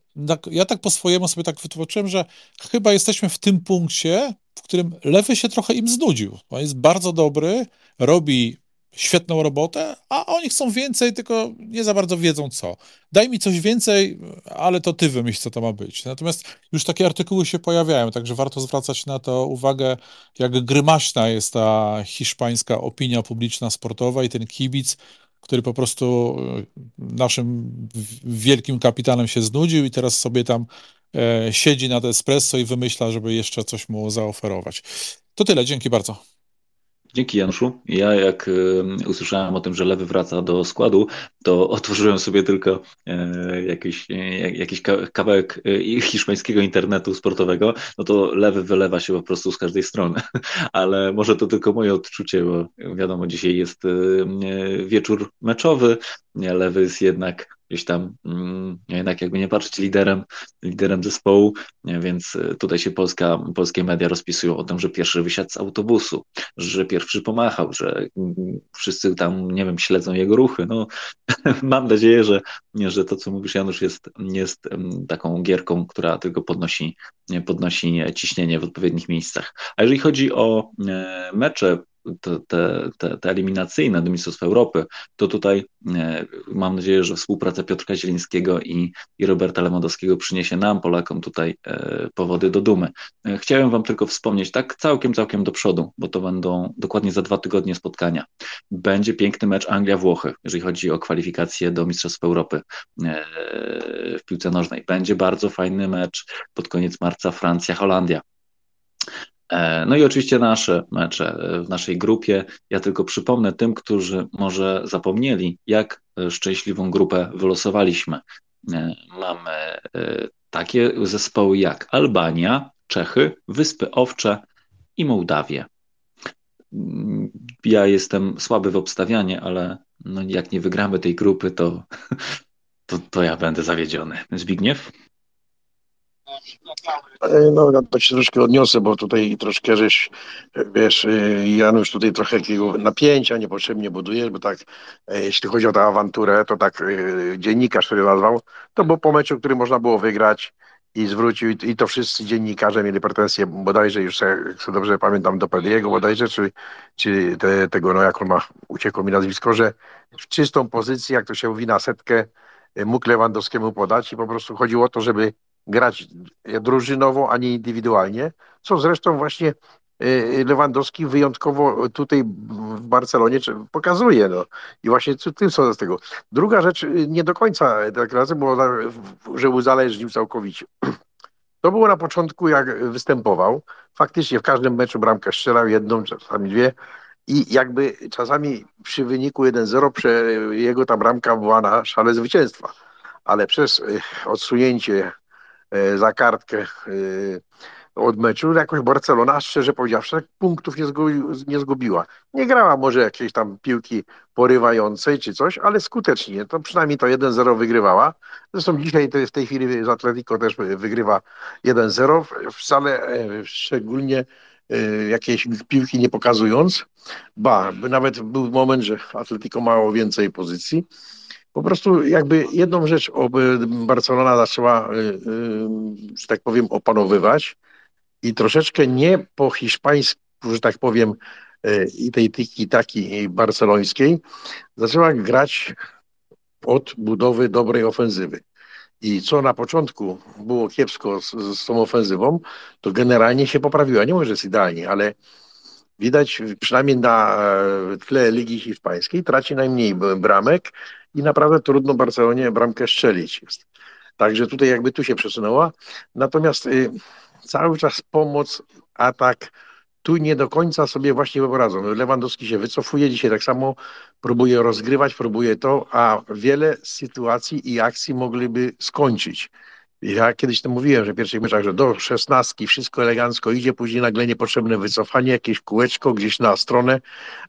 ja tak po swojemu sobie tak wytłumaczyłem, że chyba jesteśmy w tym punkcie, w którym lewy się trochę im znudził. On jest bardzo dobry, robi świetną robotę, a oni chcą więcej, tylko nie za bardzo wiedzą co. Daj mi coś więcej, ale to ty wymyśl, co to ma być. Natomiast już takie artykuły się pojawiają, także warto zwracać na to uwagę, jak grymaśna jest ta hiszpańska opinia publiczna sportowa i ten kibic, który po prostu e, naszym wielkim kapitanem się znudził i teraz sobie tam e, siedzi nad espresso i wymyśla, żeby jeszcze coś mu zaoferować. To tyle, dzięki bardzo. Dzięki Januszu. Ja jak usłyszałem o tym, że Lewy wraca do składu, to otworzyłem sobie tylko e, jakiś, e, jakiś kawałek e, hiszpańskiego internetu sportowego, no to Lewy wylewa się po prostu z każdej strony. Ale może to tylko moje odczucie, bo wiadomo, dzisiaj jest wieczór meczowy, Lewy jest jednak gdzieś tam, mm, jednak jakby nie patrzeć, liderem, liderem zespołu, więc e, tutaj się Polska, polskie media rozpisują o tym, że pierwszy wysiadł z autobusu, że pierwszy pomachał, że mm, wszyscy tam, nie wiem, śledzą jego ruchy. No, mam nadzieję, że, że to, co mówisz, Janusz, jest, jest taką gierką, która tylko podnosi, podnosi ciśnienie w odpowiednich miejscach. A jeżeli chodzi o e, mecze te, te, te, eliminacyjne do Mistrzostw Europy, to tutaj e, mam nadzieję, że współpraca Piotrka Zielińskiego i, i Roberta Lewandowskiego przyniesie nam, Polakom, tutaj e, powody do dumy. E, chciałem Wam tylko wspomnieć, tak całkiem, całkiem do przodu, bo to będą dokładnie za dwa tygodnie spotkania. Będzie piękny mecz Anglia-Włochy, jeżeli chodzi o kwalifikacje do Mistrzostw Europy w piłce nożnej. Będzie bardzo fajny mecz pod koniec marca Francja-Holandia. E, no i oczywiście nasze mecze e, w naszej grupie. Ja tylko przypomnę tym, którzy może zapomnieli, jak e, szczęśliwą grupę wylosowaliśmy. Mamy takie zespoły jak Albania, Czechy, Wyspy Owcze i Mołdawię. Mm, ja jestem słaby w obstawianie, ale no jak nie wygramy tej grupy, to, to, to ja będę zawiedziony. Zbigniew? E, no, to się troszkę odniosę, bo tutaj troszkę żeś, wiesz, e, Janusz, tutaj trochę takiego napięcia niepotrzebnie budujesz, bo tak, e, jeśli chodzi o tę awanturę, to tak dziennikarz, który nazwał, to był po meczu, który można było wygrać i zwrócił, i to wszyscy dziennikarze mieli pretensje, bodajże już, jak dobrze pamiętam, do Pediego bodajże, czy, czy te, tego, no jak on ma, uciekło mi nazwisko, że w czystą pozycję, jak to się mówi, na setkę mógł Lewandowskiemu podać i po prostu chodziło o to, żeby grać drużynowo, a nie indywidualnie, co zresztą właśnie y, Lewandowski wyjątkowo tutaj w Barcelonie pokazuje. No. I właśnie tym co z tego. Druga rzecz, y, nie do końca tak razy, bo że uzależnił całkowicie. To było na początku, jak występował. Faktycznie w każdym meczu bramkę strzelał jedną, czasami dwie. I jakby czasami przy wyniku 1-0 jego ta bramka była na szale zwycięstwa. Ale przez y, odsunięcie za kartkę e, od meczu, jakoś Barcelona, szczerze powiedziawszy, punktów nie, nie zgubiła. Nie grała może jakiejś tam piłki porywającej czy coś, ale skutecznie. To przynajmniej to 1-0 wygrywała. Zresztą dzisiaj w tej chwili z Atletico też wygrywa 1-0, wcale e, szczególnie jakiejś piłki nie pokazując. Ba, nawet był moment, że Atletico mało więcej pozycji po prostu jakby jedną rzecz Barcelona zaczęła, że tak powiem, opanowywać i troszeczkę nie po hiszpańsku, że tak powiem, i tej tiki taki barcelońskiej, zaczęła grać od budowy dobrej ofensywy. I co na początku było kiepsko z, z tą ofensywą, to generalnie się poprawiła. Nie może, że jest idealnie, ale widać przynajmniej na tle Ligi Hiszpańskiej traci najmniej bramek i naprawdę trudno Barcelonie bramkę strzelić. Także tutaj jakby tu się przesunęła. Natomiast y, cały czas pomoc, atak, tu nie do końca sobie właśnie wyobrażam. Lewandowski się wycofuje, dzisiaj tak samo próbuje rozgrywać, próbuje to, a wiele sytuacji i akcji mogliby skończyć. Ja kiedyś to mówiłem, że w pierwszych meczach, że do szesnastki wszystko elegancko idzie, później nagle niepotrzebne wycofanie, jakieś kółeczko gdzieś na stronę,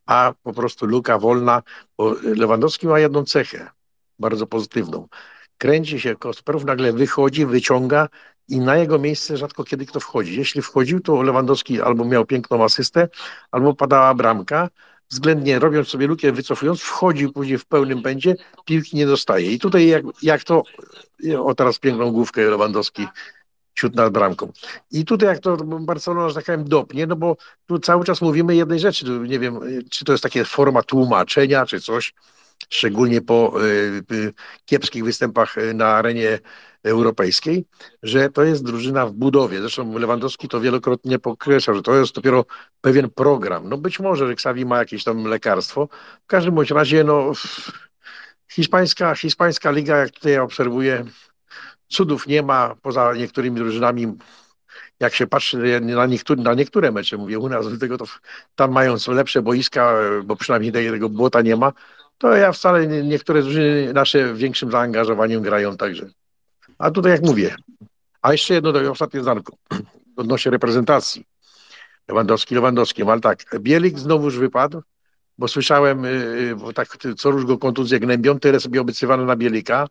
a po prostu luka wolna, bo Lewandowski ma jedną cechę, bardzo pozytywną. Kręci się Kosperow, nagle wychodzi, wyciąga i na jego miejsce rzadko kiedy kto wchodzi. Jeśli wchodził, to Lewandowski albo miał piękną asystę, albo padała bramka, względnie robiąc sobie lukę, wycofując, wchodził później w pełnym pędzie, piłki nie dostaje. I tutaj jak, jak to, o teraz piękną główkę Lewandowski ciut nad bramką. I tutaj jak to Barcelona, że tak powiem, dopnie, no bo tu cały czas mówimy jednej rzeczy, nie wiem, czy to jest takie forma tłumaczenia, czy coś, szczególnie po y, y, kiepskich występach na arenie europejskiej, że to jest drużyna w budowie. Zresztą Lewandowski to wielokrotnie podkreślał, że to jest dopiero pewien program. No być może, że Xavi ma jakieś tam lekarstwo. W każdym bądź razie, no hiszpańska, hiszpańska liga, jak tutaj obserwuję, cudów nie ma, poza niektórymi drużynami jak się patrzy na niektóre, na niektóre mecze, mówię u nas, dlatego to tam mają lepsze boiska, bo przynajmniej tego błota nie ma, to ja wcale niektóre drużyny nasze większym zaangażowaniu grają także. A tutaj jak mówię, a jeszcze jedno to ostatnie zdanko odnośnie reprezentacji. Lewandowski, Lewandowski, ale tak, Bielik znowuż wypadł, bo słyszałem, y, y, bo tak co róż go kontuzję gnębią, tyle sobie obiecywano na Bielika,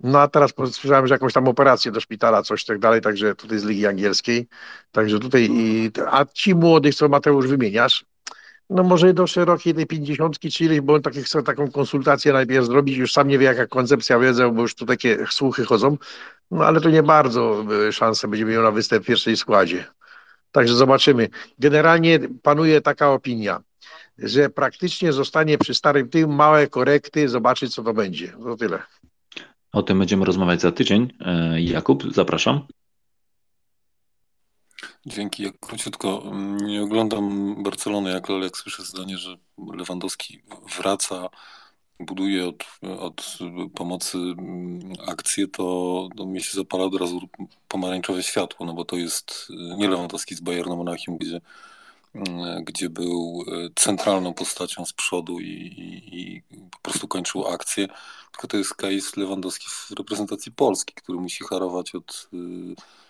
no a teraz słyszałem, że jakąś tam operację do szpitala, coś tak dalej, także tutaj z Ligi Angielskiej, także tutaj, i, a ci młodych, co Mateusz wymieniasz, no może do szerokiej tej pięćdziesiątki czy ileś, bo on takie chce taką konsultację najpierw zrobić, już sam nie wie jaka koncepcja wiedzę, bo już tu takie słuchy chodzą, no ale to nie bardzo e, szanse będzie miał na występ w pierwszej składzie. Także zobaczymy. Generalnie panuje taka opinia, że praktycznie zostanie przy starym tym małe korekty, zobaczyć co to będzie. To tyle. O tym będziemy rozmawiać za tydzień. E, Jakub, zapraszam. Dzięki. Ja króciutko nie oglądam Barcelony, jak, ale jak słyszę zdanie, że Lewandowski wraca, buduje od, od pomocy akcję, to, to mi się zapala od razu pomarańczowe światło, no bo to jest nie Lewandowski z Bayernu Monachium, gdzie, gdzie był centralną postacią z przodu i, i, i po prostu kończył akcję, tylko to jest case Lewandowski w reprezentacji Polski, który musi harować od E,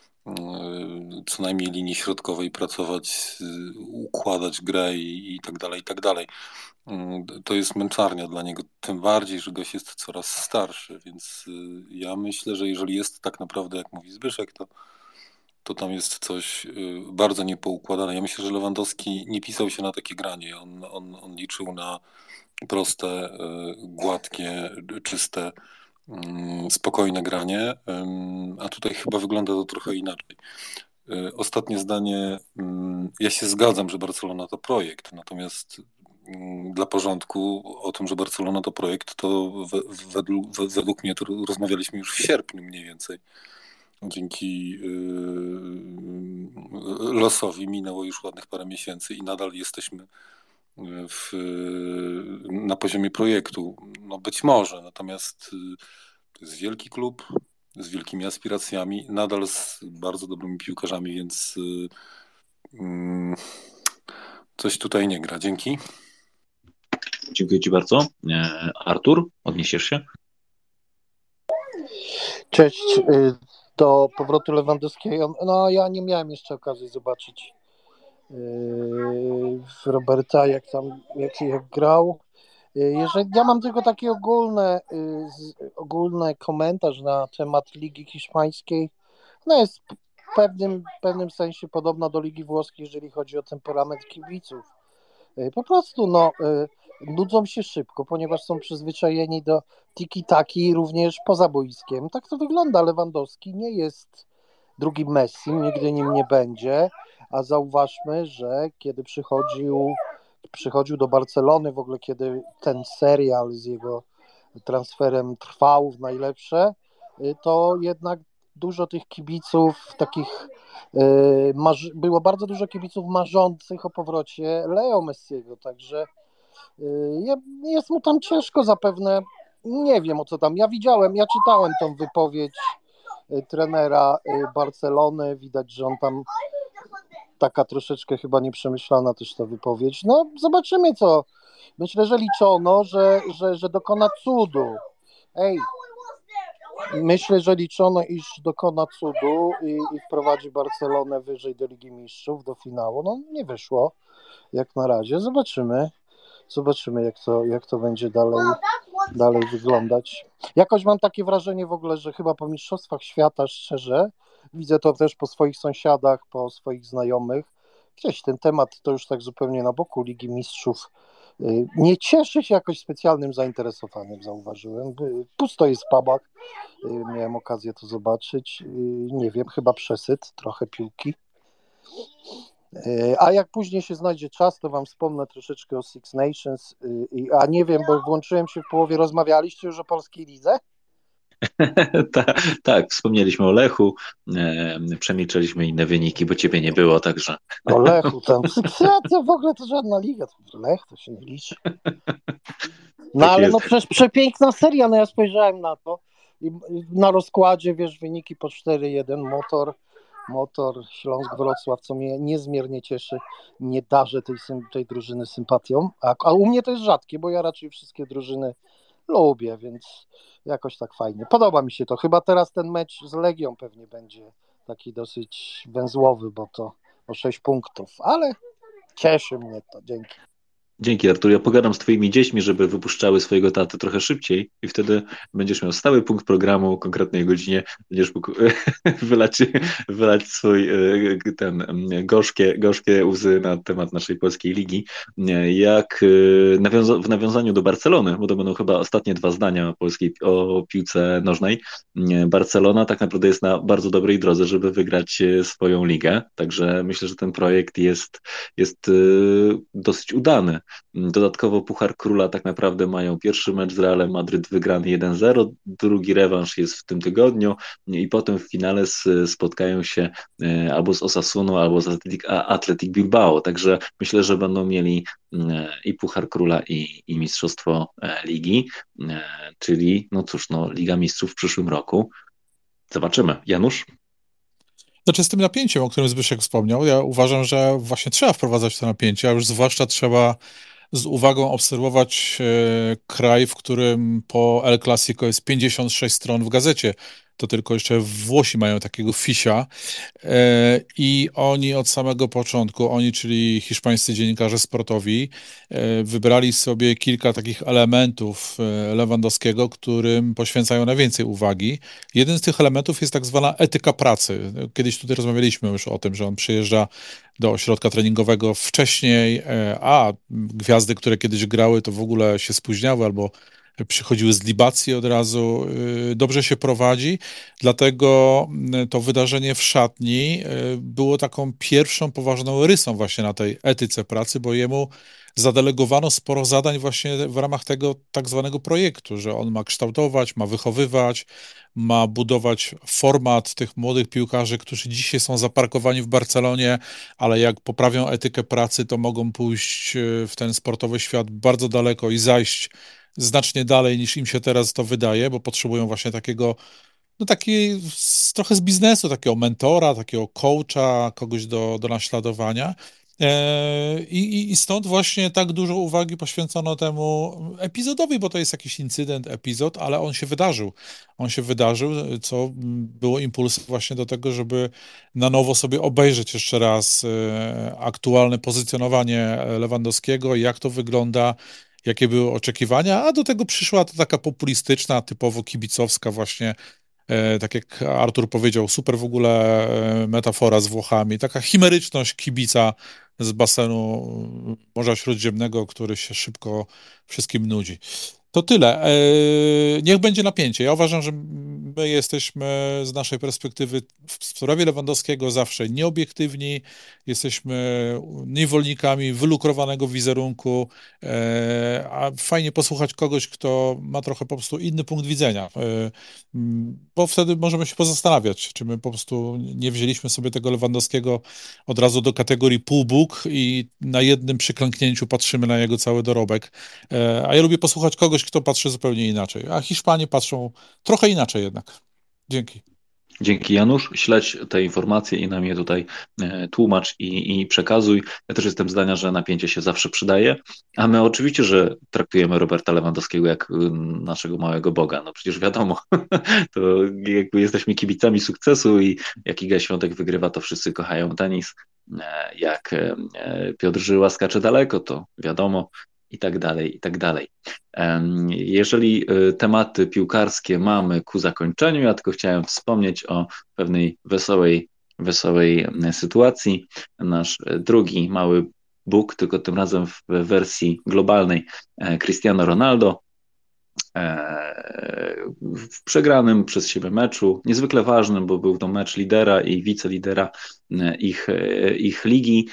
co najmniej linii środkowej pracować, układać grę i, i tak dalej, i tak dalej. To jest męczarnia dla niego, tym bardziej, że gość jest coraz starszy, więc ja myślę, że jeżeli jest tak naprawdę, jak mówi Zbyszek, to, to tam jest coś y, bardzo niepoukładane. Ja myślę, że Lewandowski nie pisał się na takie granie. On, on, on liczył na proste, y, gładkie, czyste spokojne granie, a tutaj chyba wygląda to trochę inaczej. E, ostatnie zdanie. Mm, ja się zgadzam, że Barcelona to projekt, natomiast mm, dla porządku o tym, że Barcelona to projekt, to według, według mnie to rozmawialiśmy już w sierpniu mniej więcej. Dzięki yy, losowi minęło już ładnych parę miesięcy i nadal jesteśmy w, na poziomie projektu. No być może, natomiast to jest wielki klub z wielkimi aspiracjami, nadal z bardzo dobrymi piłkarzami, więc mm, coś tutaj nie gra. Dzięki. Dziękuję Ci bardzo. E, Artur, odniesiesz się? Cześć. Y, do powrotu Lewandowskiego. No, ja nie miałem jeszcze okazji zobaczyć Roberta, jak tam, jak, jak grał. Yy, jeżeli, ja mam tylko taki ogólny, yy, ogólny komentarz na temat Ligi Hiszpańskiej. No jest w pewnym, pewnym sensie podobna do Ligi Włoskiej, jeżeli chodzi o temperament kibiców. Po prostu no, nudzą się szybko, ponieważ są przyzwyczajeni do tiki-taki również poza boiskiem. Tak to wygląda. Lewandowski nie jest drugim Messi, nigdy nim nie będzie, a zauważmy, że kiedy przychodził, przychodził do Barcelony, w ogóle kiedy ten serial z jego transferem trwał w najlepsze, y, to jednak dużo tych kibiców takich y, było bardzo dużo kibiców marzących o powrocie Leo Messiego, także y, jest mu tam ciężko zapewne, nie wiem o co tam, ja widziałem, ja czytałem tą wypowiedź trenera Barcelony, widać, że on tam taka troszeczkę chyba nieprzemyślana też ta wypowiedź. No zobaczymy co. Myślę, że liczono, że, że, że dokona cudu. Ej, myślę, że liczono, iż dokona cudu i, i wprowadzi Barcelonę wyżej do Ligi Mistrzów, do finału. No nie wyszło jak na razie. Zobaczymy. Zobaczymy, jak to, jak to będzie dalej, dalej wyglądać. Jakoś mam takie wrażenie w ogóle, że chyba po Mistrzostwach Świata, szczerze, widzę to też po swoich sąsiadach, po swoich znajomych. Gdzieś ten temat to już tak zupełnie na boku Ligi Mistrzów y, nie cieszy się jakoś specjalnym zainteresowaniem, zauważyłem. Pusto jest w pubach, y, miałem okazję to zobaczyć. Y, nie wiem, chyba przesyt trochę piłki. A jak później się znajdzie czas, to Wam wspomnę troszeczkę o Six Nations. A nie wiem, bo włączyłem się w połowie, rozmawialiście już o polskiej lidze? tak, tak, wspomnieliśmy o Lechu, e, przemilczeliśmy inne wyniki, bo ciebie nie było, także. O Lechu, tam to w ogóle to żadna liga, to Lech to się nie liczy. No tak ale jest. no przecież przepiękna seria, no ja spojrzałem na to i na rozkładzie, wiesz, wyniki po 4-1, motor, motor Śląsk Wrocław, co mnie niezmiernie cieszy, nie darzę tej, tej drużyny sympatią, a, a u mnie to jest rzadkie, bo ja raczej wszystkie drużyny lubię, więc jakoś tak fajnie. Podoba mi się to. Chyba teraz ten mecz z Legią pewnie będzie taki dosyć węzłowy, bo to o 6 punktów, ale cieszy mnie to. Dzięki. Dzięki Artur. Ja pogadam z twoimi dziećmi, żeby wypuszczały swojego taty trochę szybciej i wtedy będziesz miał stały punkt programu o konkretnej godzinie, będziesz mógł wylać, wylać swój e, ten gorzkie, gorzkie łzy na temat naszej polskiej ligi. Jak e, w nawiązaniu do Barcelony, bo to będą chyba ostatnie dwa zdania polskiej, o piłce nożnej, Barcelona tak naprawdę jest na bardzo dobrej drodze, żeby wygrać e, swoją ligę, także myślę, że ten projekt jest, jest dosyć udany. Dodatkowo Puchar Króla tak naprawdę mają pierwszy mecz z Realem Madryt wygrany 1-0, drugi rewanż jest w tym tygodniu i potem w finale spotkają się e, albo z Osasuną, albo z Atletic, Bilbao. Także myślę, że będą mieli e, i Puchar Króla, i, i Mistrzostwo e, Ligi, czyli no cóż, no, Liga Mistrzów w przyszłym roku. Zobaczymy. Janusz? Znaczy z tym napięciem, o którym Zbyszek wspomniał, ja uważam, że właśnie trzeba wprowadzać to napięcie, a już zwłaszcza trzeba z uwagą obserwować e, kraj, w którym po El Clasico jest 56 stron w gazecie to tylko jeszcze Włosi mają takiego fisia e, i oni od samego początku, oni, czyli hiszpańscy dziennikarze sportowi, e, wybrali sobie kilka takich elementów e, Lewandowskiego, którym poświęcają najwięcej uwagi. Jeden z tych elementów jest tak zwana etyka pracy. Kiedyś tutaj rozmawialiśmy już o tym, że on przyjeżdża do ośrodka treningowego wcześniej, a gwiazdy, które kiedyś grały, to w ogóle się spóźniały albo przychodziły z libacji od razu, y, dobrze się prowadzi, dlatego y, to wydarzenie w szatni y, było taką pierwszą poważną rysą właśnie na tej etyce pracy, bo jemu zadelegowano sporo zadań właśnie w ramach tego tak zwanego projektu, że on ma kształtować, ma wychowywać, ma budować format tych młodych piłkarzy, którzy dzisiaj są zaparkowani w Barcelonie, ale jak poprawią etykę pracy, to mogą pójść w ten sportowy świat bardzo daleko i zajść znacznie dalej niż im się teraz to wydaje, bo potrzebują właśnie takiego, no taki trochę z biznesu, takiego mentora, takiego coacha, kogoś do, do naśladowania. E, I, I stąd właśnie tak dużo uwagi poświęcono temu epizodowi, bo to jest jakiś incydent, epizod, ale on się wydarzył. On się wydarzył, co było impulsem właśnie do tego, żeby na nowo sobie obejrzeć jeszcze raz e, aktualne pozycjonowanie Lewandowskiego, jak to wygląda jakie były oczekiwania, a do tego przyszła to taka populistyczna, typowo kibicowska właśnie, e, tak jak Artur powiedział, super w ogóle e, metafora z Włochami, taka chimeryczność kibica z basenu Morza Śródziemnego, który się szybko wszystkim nudzi. To tyle. E, niech będzie napięcie. Ja uważam, że my jesteśmy z naszej perspektywy w sprawie Lewandowskiego zawsze nieobiektywni, jesteśmy niewolnikami wylukrowanego wizerunku, e, a fajnie posłuchać kogoś, kto ma trochę po prostu inny punkt widzenia, e, bo wtedy możemy się pozastanawiać, czy my po prostu nie wzięliśmy sobie tego Lewandowskiego od razu do kategorii półbóg i na jednym przyklęknięciu patrzymy na jego cały dorobek. A ja lubię posłuchać kogoś, ktoś, kto patrzy zupełnie inaczej. A Hiszpanie patrzą trochę inaczej jednak. Dzięki. Dzięki Janusz, śledź te informacje i nam je tutaj e, tłumacz i, i, przekazuj. Ja też jestem zdania, że napięcie się zawsze przydaje, a my oczywiście, że traktujemy Roberta Lewandowskiego jak y, naszego małego Boga. No przecież wiadomo, to jakby jesteśmy kibicami sukcesu i jak Iga Świątek wygrywa, to wszyscy kochają tenis. E, jak e, Piotr Żyła skacze daleko, to wiadomo, i tak dalej, i tak dalej. Jeżeli e, tematy piłkarskie mamy ku zakończeniu, ja tylko chciałem wspomnieć o pewnej wesołej, wesołej e, sytuacji. Nasz e, drugi mały Bóg, tylko tym razem w wersji globalnej, Cristiano Ronaldo, w przegranym przez siebie meczu, niezwykle ważnym, bo był to mecz lidera i wicelidera ich, ich ligi.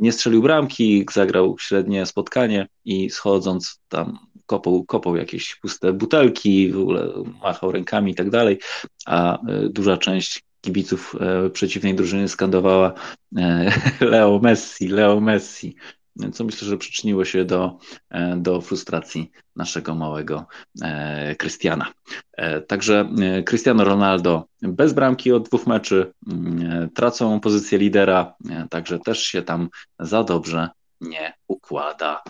Nie strzelił bramki, zagrał średnie spotkanie i schodząc tam kopał, kopał jakieś puste butelki, w ogóle machał rękami i tak dalej, a duża część kibiców przeciwnej drużyny skandowała Leo Messi, Leo Messi co myślę, że przyczyniło się do, e, do frustracji naszego małego Krystiana. E, także e, Cristiano Ronaldo bez bramki od dwóch meczy, mm, tracą pozycję lidera, także też się tam za dobrze nie układa.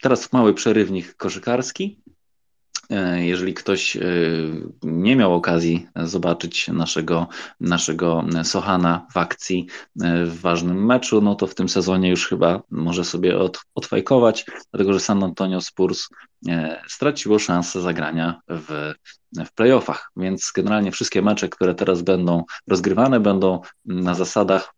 Teraz mały przerywnik koszykarski. E, jeżeli ktoś e, nie miał okazji zobaczyć naszego, naszego Sohana w akcji e, w ważnym meczu, no to w tym sezonie już chyba może sobie od, odfajkować, dlatego że San Antonio Spurs straciło szansę zagrania w, w playoffach. Więc generalnie wszystkie mecze, które teraz będą rozgrywane, będą na zasadach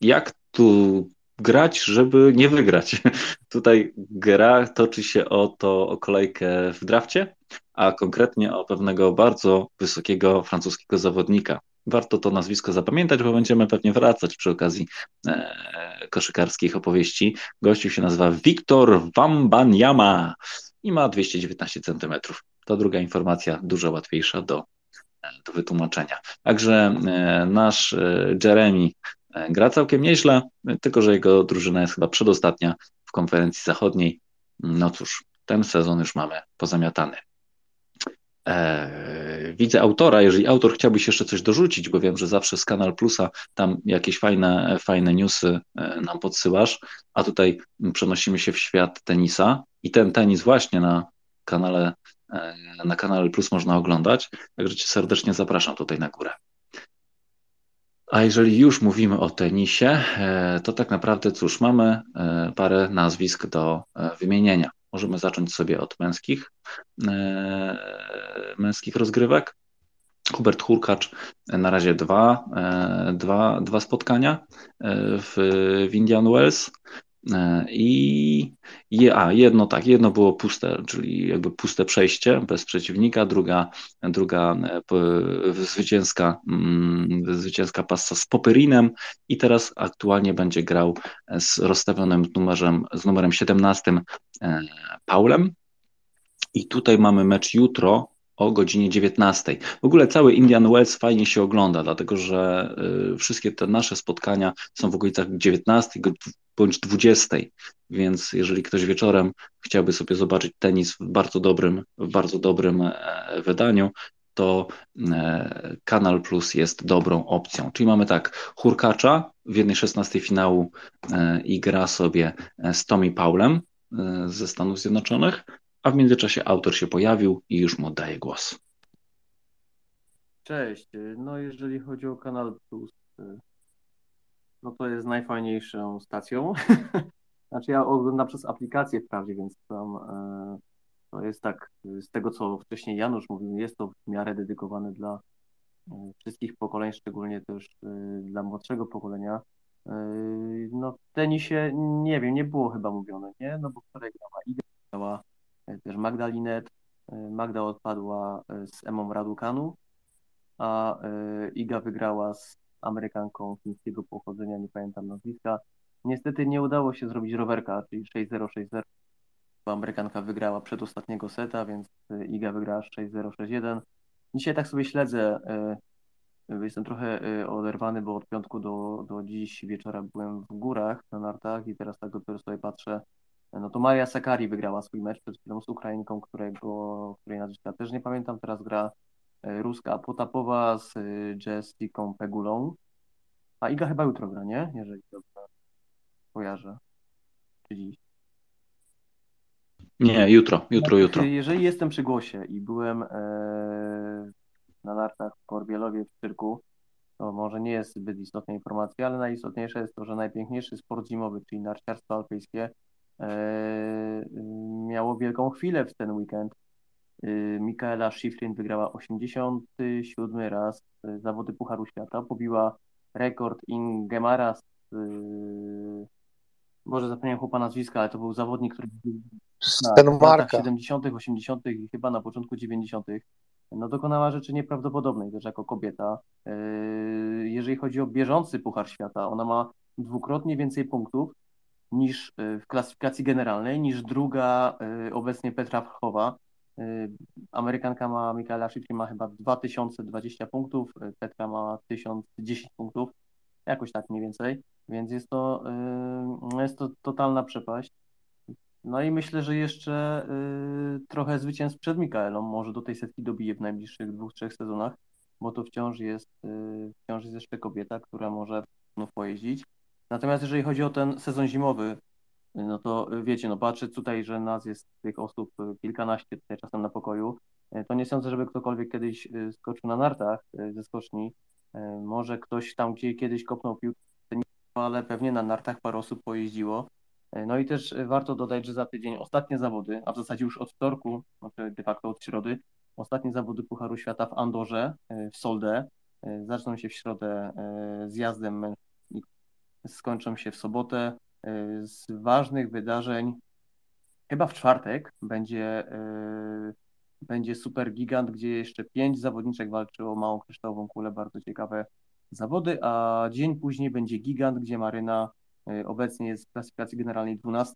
jak tu grać, żeby nie wygrać. Tutaj gra toczy się o to, o kolejkę w drafcie, a konkretnie o pewnego bardzo wysokiego francuskiego zawodnika. Warto to nazwisko zapamiętać, bo będziemy pewnie wracać przy okazji e, koszykarskich opowieści. Gościu się nazywa Wiktor Wambanyama i ma 219 centymetrów. To druga informacja, dużo łatwiejsza do, do wytłumaczenia. Także e, nasz e, Jeremy E, gra całkiem nieźle, tylko że jego drużyna jest chyba przedostatnia w konferencji zachodniej. No cóż, ten sezon już mamy pozamiatany. Eee, widzę autora, jeżeli autor chciałbyś jeszcze coś dorzucić, bo wiem, że zawsze z Kanal Plusa tam jakieś fajne, fajne newsy e, nam podsyłasz, a tutaj przenosimy się w świat tenisa i ten tenis właśnie na kanale, e, na kanale Plus można oglądać, także cię serdecznie zapraszam tutaj na górę. A jeżeli już mówimy o tenisie, e, to tak naprawdę cóż, mamy e, parę nazwisk do e, wymienienia. Możemy zacząć sobie od męskich, męskich rozgrywek. Hubert Hurkacz na razie dwa, dwa, dwa spotkania w, w Indian Wells. E, I a, jedno tak, jedno było puste, czyli jakby puste przejście bez przeciwnika, druga, druga e, zwycięska, mm, zwycięska passa z Poperinem i teraz aktualnie będzie grał z rozstawionym numerem, z numerem 17 e, Paulem. I tutaj mamy mecz jutro o godzinie 19. W ogóle cały Indian Wells fajnie się ogląda, dlatego że wszystkie te nasze spotkania są w okolicach 19 bądź 20. Więc jeżeli ktoś wieczorem chciałby sobie zobaczyć tenis w bardzo dobrym, w bardzo dobrym e, wydaniu, to e, Kanal Plus jest dobrą opcją. Czyli mamy tak, Hurkacza w jednej 16 finału e, i gra sobie z Tommy Paulem ze Stanów Zjednoczonych, a w międzyczasie autor się pojawił i już mu oddaję głos. Cześć. No jeżeli chodzi o Kanal Plus, no to jest najfajniejszą stacją. znaczy ja oglądam przez aplikację wprawdzie, więc tam e, to jest tak, z tego co wcześniej Janusz mówił, jest to w miarę dedykowane dla e, wszystkich pokoleń, szczególnie też e, dla młodszego pokolenia. No w tenisie nie wiem, nie było chyba mówione, nie? No bo wczoraj grała Iga, grała też Magda Linet, e, Magda odpadła e, z Emą Raducanu, a e, Iga wygrała z Amerykanką chińskiego pochodzenia, nie pamiętam nazwiska. Niestety nie udało się zrobić rowerka, czyli 6-0, 6-0, bo Amerykanka wygrała przedostatniego seta, więc Iga wygrała 6-0, 6-1. Dzisiaj tak sobie śledzę, Jestem trochę y, oderwany, bo od piątku do, do dziś wieczora byłem w górach na nartach i teraz tak dopiero sobie patrzę. No to Maria Sakari wygrała swój mecz przed chwilą z Ukrainką, którego, której nazwiska też nie pamiętam. Teraz gra y, Ruska Potapowa z y, Jessiką Pegulą. A Iga chyba jutro gra, nie? Jeżeli dobrze kojarzę. Czy dziś. Nie, jutro, jutro, jutro. Jeżeli jestem przy głosie i byłem e, na nartach w Korbielowie w cyrku, to może nie jest zbyt istotna informacja, ale najistotniejsze jest to, że najpiękniejszy sport zimowy, czyli narciarstwo alpejskie, e, miało wielką chwilę w ten weekend. E, Mikaela Schifrin wygrała 87 raz e, zawody Pucharu Świata, pobiła rekord Ingemara z, e, może zapomniałem chłopa nazwiska, ale to był zawodnik, który Z w latach Denmarka. 70., 80. i chyba na początku 90. No dokonała rzeczy nieprawdopodobnej też jako kobieta. Jeżeli chodzi o bieżący Puchar Świata, ona ma dwukrotnie więcej punktów niż yy, w klasyfikacji generalnej, niż druga yy, obecnie Petra Wchowa. Yy, Amerykanka ma, Michaela Schifrin ma chyba 2020 punktów, Petra ma 1010 punktów, jakoś tak mniej więcej, więc jest to, yy, jest to totalna przepaść. No i myślę, że jeszcze trochę zwycięstw przed Mikaelą może do tej setki dobije w najbliższych dwóch, trzech sezonach, bo to wciąż jest, wciąż jest jeszcze kobieta, która może znów pojeździć. Natomiast jeżeli chodzi o ten sezon zimowy, no to y, wiecie, no patrzę tutaj, że nas jest tych osób y, kilkanaście tutaj czasem na pokoju, y, to nie sądzę, żeby ktokolwiek kiedyś skoczył na nartach ze skoczni. Może ktoś tam gdzie kiedyś kopnął piłkę, ale pewnie na nartach parę osób pojeździło. No i też warto dodać, że za tydzień ostatnie zawody, a w zasadzie już od wtorku, znaczy de facto od środy, ostatnie zawody Pucharu Świata w Andorze, w Solde. Zaczną się w środę zjazdem skończą się w sobotę. Z ważnych wydarzeń, chyba w czwartek, będzie, będzie Super Gigant, gdzie jeszcze pięć zawodniczek walczy o małą kryształową kulę, bardzo ciekawe zawody, a dzień później będzie Gigant, gdzie Maryna Y, Obecnie jest w klasyfikacji generalnej 12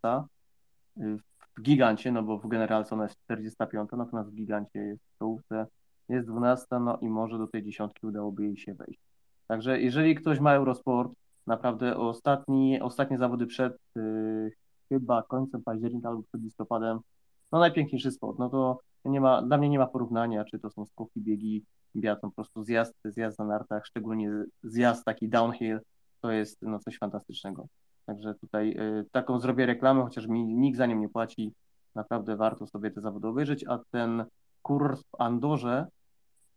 y, w gigancie, no bo w generalce ona jest 45, natomiast w gigancie jest w czołówce jest 12, no i może do tej dziesiątki udałoby jej się wejść. Także jeżeli ktoś ma Eurosport, naprawdę ostatni, ostatnie zawody przed yy, chyba końcem października albo przed listopadem, no najpiękniejszy sport, no to nie ma, dla mnie nie ma porównania, czy to są skoki, biegi, biaton, po prostu zjazd, zjazd na nartach, szczególnie zjazd taki downhill, to jest no, coś fantastycznego. Także tutaj y, taką zrobię reklamę, chociaż mi nikt za nią nie płaci. Naprawdę warto sobie te zawody obejrzeć, a ten kurs w Andorze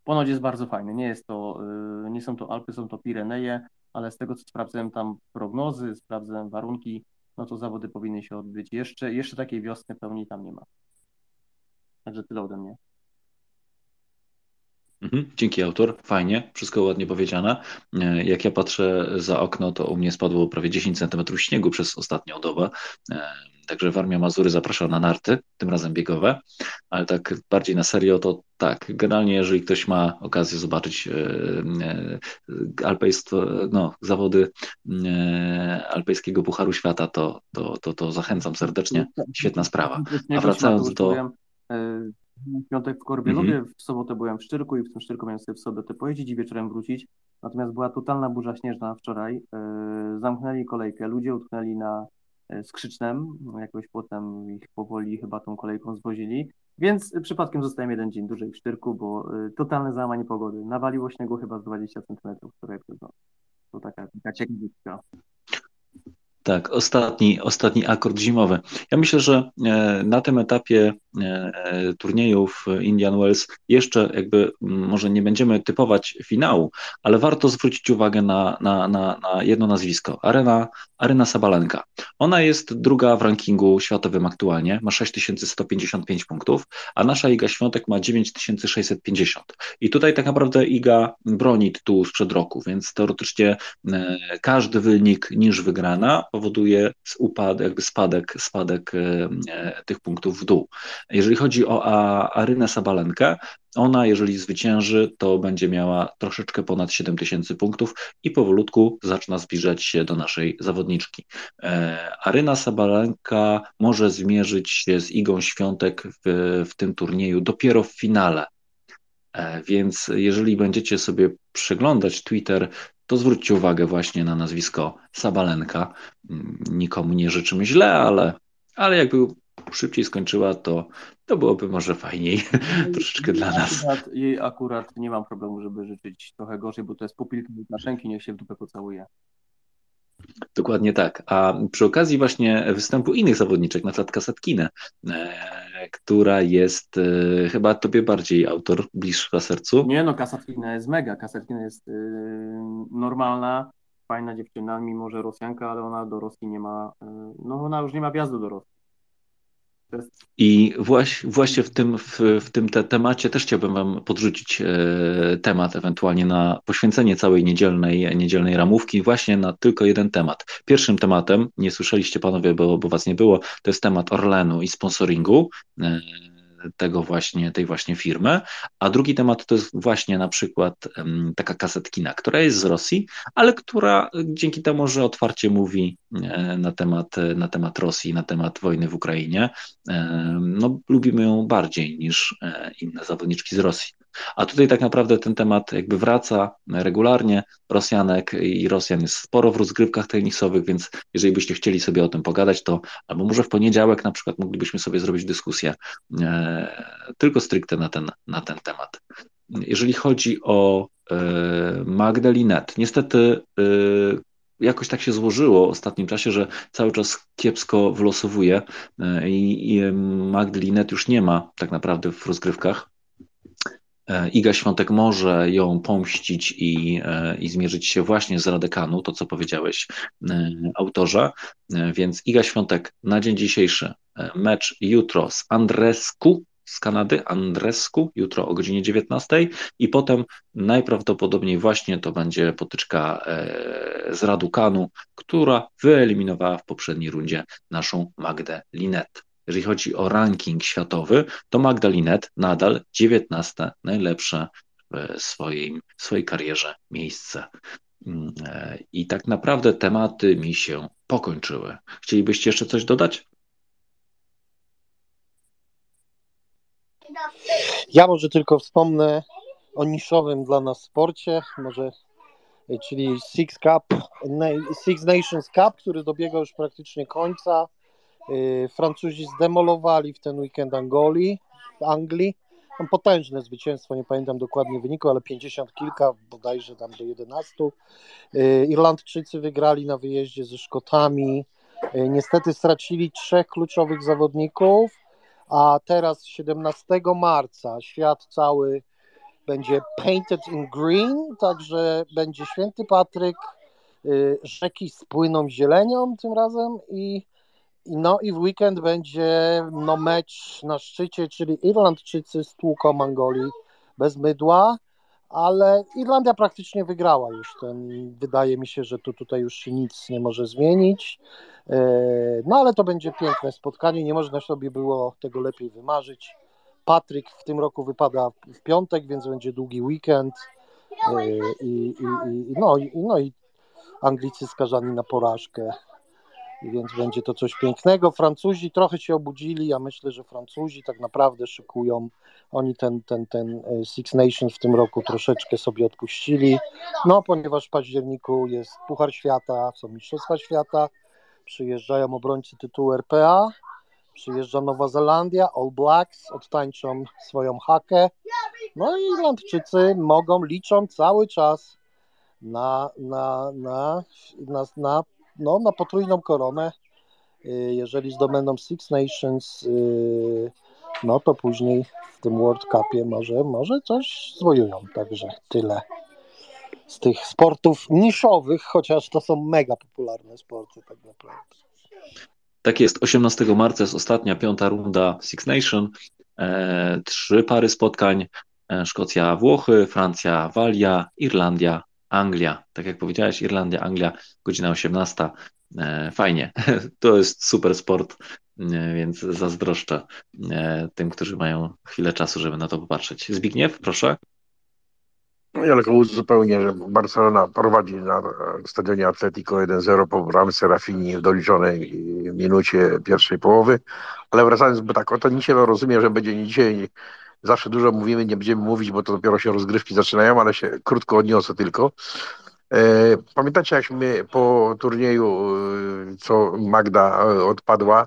ponoć jest bardzo fajny. Nie jest to, y, nie są to Alpy, są to Pireneje, ale z tego co sprawdzałem tam prognozy, sprawdzałem warunki, no to zawody powinny się odbyć. Jeszcze, jeszcze takiej wiosny pełni tam nie ma. Także tyle ode mnie. Mhm, Dzięki autor, fajnie, wszystko ładnie powiedziane. E, Jak ja patrzę za okno, to u mnie spadło prawie 10 cm śniegu przez ostatnią dobę. Także Warmia Mazury zaprasza na narty, tym razem biegowe, ale tak bardziej na serio to tak, generalnie jeżeli ktoś ma okazję zobaczyć e, e, alpejstwo, no, zawody e, alpejskiego Pucharu Świata, to, to, to, to zachęcam serdecznie, świetna sprawa. A wracając do... W piątek w Korbielowie, w sobotę byłem w Szczyrku i w tym Szczyrku miałem sobie w sobotę pojeździć i wieczorem wrócić. Natomiast była totalna burza śnieżna wczoraj. E, Zamknęli kolejkę, ludzie utknęli na skrzycznem, no, jakoś potem ich powoli chyba tą kolejką zwozili. Więc przypadkiem zostałem jeden dzień dłużej w Szczyrku, bo e, totalne załamanie pogody. Nawaliło śniegu chyba z 20 cm wczoraj przez noc. To taka, taka ciekawostka. Tak, ostatni, ostatni akord zimowy. Ja myślę, że e, na tym etapie turniejów Indian Wells jeszcze jakby może nie będziemy typować finału, ale warto zwrócić uwagę na, na, na, na jedno nazwisko. Arena, Arena Sabalenka. Ona jest druga w rankingu światowym aktualnie, ma 6155 punktów, a nasza Iga Świątek ma 9650. I tutaj tak naprawdę Iga broni tytułu sprzed roku, więc teoretycznie każdy wynik niż wygrana powoduje spadek, spadek tych punktów w dół. Jeżeli chodzi o Arynę Sabalenkę, ona, jeżeli zwycięży, to będzie miała troszeczkę ponad 7000 punktów i powolutku zaczyna zbliżać się do naszej zawodniczki. E, Aryna Sabalenka może zmierzyć się z Igą Świątek w, w tym turnieju dopiero w finale. E, więc jeżeli będziecie sobie przeglądać Twitter, to zwróćcie uwagę właśnie na nazwisko Sabalenka. Mm, nikomu nie życzymy źle, ale, ale jakby szybciej skończyła, to, to byłoby może fajniej troszeczkę dla nas. Akurat, jej akurat nie mam problemu, żeby życzyć trochę gorzej, bo to jest pupilka Łukaszenki, niech się w dupę pocałuje. Dokładnie tak. A przy okazji właśnie występu innych zawodniczek, na przykład Kasetkinę, e, która jest e, chyba tobie bardziej autor, bliższa sercu. Nie no, Kasetkina jest mega. Kasetkina jest e, normalna, fajna dziewczyna, mimo że Rosjanka, ale ona do Rosji nie ma, no ona już nie ma wjazdu do Rosji. I właśnie, w tym, w, w tym te temacie też chciałbym Wam podrzucić e, temat, ewentualnie na poświęcenie całej niedzielnej, niedzielnej ramówki, właśnie na tylko jeden temat. Pierwszym tematem, nie słyszeliście Panowie, bo, bo Was nie było, to jest temat Orlenu i sponsoringu. E, tego właśnie, tej właśnie firmy. A drugi temat to jest właśnie na przykład taka kasetkina, która jest z Rosji, ale która dzięki temu, że otwarcie mówi e, na temat, na temat Rosji, na temat wojny w Ukrainie, no, lubimy ją bardziej niż e, inne zawodniczki z Rosji. A tutaj tak naprawdę ten temat jakby wraca regularnie. Rosjanek i Rosjan jest sporo w rozgrywkach tenisowych, więc jeżeli byście chcieli sobie o tym pogadać, to albo może w poniedziałek na przykład moglibyśmy sobie zrobić dyskusję e, tylko stricte na ten, na ten temat. Jeżeli chodzi o e, Magdalinet, niestety e, jakoś tak się złożyło w ostatnim czasie, że cały czas kiepsko wylosowuje e, i, i Magdalinet już nie ma tak naprawdę w rozgrywkach. E, Iga Świątek może ją pomścić i, e, i zmierzyć się właśnie z Radekanu, to co powiedziałeś e, autorze, więc Iga Świątek na dzień dzisiejszy mecz jutro z Andresku z Kanady, Andresku, jutro o godzinie 19 i potem najprawdopodobniej właśnie to będzie potyczka z Radukanu, która wyeliminowała w poprzedniej rundzie naszą Magdę Linet. Jeżeli chodzi o ranking światowy, to Magdalinet nadal 19 najlepsze w swojej, w swojej karierze miejsce. Mm, e, I tak naprawdę tematy mi się pokończyły. Chcielibyście jeszcze coś dodać? Ja może tylko wspomnę o niszowym dla nas sporcie, może, czyli Six Cup, Six Nations Cup, który dobiega już praktycznie końca. Y, Francuzi zdemolowali w ten weekend Angolii, Anglii. Tam potężne zwycięstwo, nie pamiętam dokładnie wyniku, ale 50 kilka, bodajże tam do 11. Y, Irlandczycy wygrali na wyjeździe ze Szkotami. Y, niestety stracili trzech kluczowych zawodników, a teraz 17 marca świat cały będzie painted in green, także będzie Święty Patryk, rzeki spłyną zielenią tym razem i no i w weekend będzie no, mecz na szczycie, czyli Irlandczycy z tłuką Angolii bez mydła, ale Irlandia praktycznie wygrała już ten. Wydaje mi się, że tu tutaj już się nic nie może zmienić. E, no ale to będzie piękne spotkanie, nie można sobie było tego lepiej wymarzyć. Patryk w tym roku wypada w piątek, więc będzie długi weekend. E, I, i, i, no, i, no i Anglicy skazani na porażkę więc będzie to coś pięknego. Francuzi trochę się obudzili, ja myślę, że Francuzi tak naprawdę szykują, oni ten, ten, ten e, Six Nations w tym roku troszeczkę sobie odpuścili, no ponieważ w październiku jest Puchar Świata, są Mistrzostwa Świata, przyjeżdżają obrońcy tytułu RPA, przyjeżdża Nowa Zelandia, All Blacks odtańczą swoją hakę, no i Irlandczycy mogą, liczą cały czas na, na, na, na, na no, na potrójną koronę. Y, jeżeli zdobędą Six Nations, y, no to później w tym World Cupie może, może coś zwojują. Także tyle z tych sportów niszowych, chociaż to są mega popularne sporty tak naprawdę. Tak jest, 18 marca jest ostatnia, piąta runda Six Nation, e, trzy pary spotkań, e, Szkocja, Włochy, Francja, Walia, Irlandia, Anglia. Tak jak powiedziałeś, Irlandia, Anglia, godzina 18. E, fajnie, to jest super sport, e, więc zazdroszczę e, tym, którzy mają chwilę czasu, żeby na to popatrzeć. Zbigniew, proszę. Ja tylko uzupełnię, że Barcelona prowadzi na stadionie Atletico 1-0 po bramce Rafini w doliczonej minucie pierwszej połowy, ale wracając, bo tak o tenisie to rozumiem, że będzie dzisiaj zawsze dużo mówimy, nie będziemy mówić, bo to dopiero się rozgrywki zaczynają, ale się krótko odniosę tylko. E, pamiętacie, jak my po turnieju, e, co Magda e, odpadła,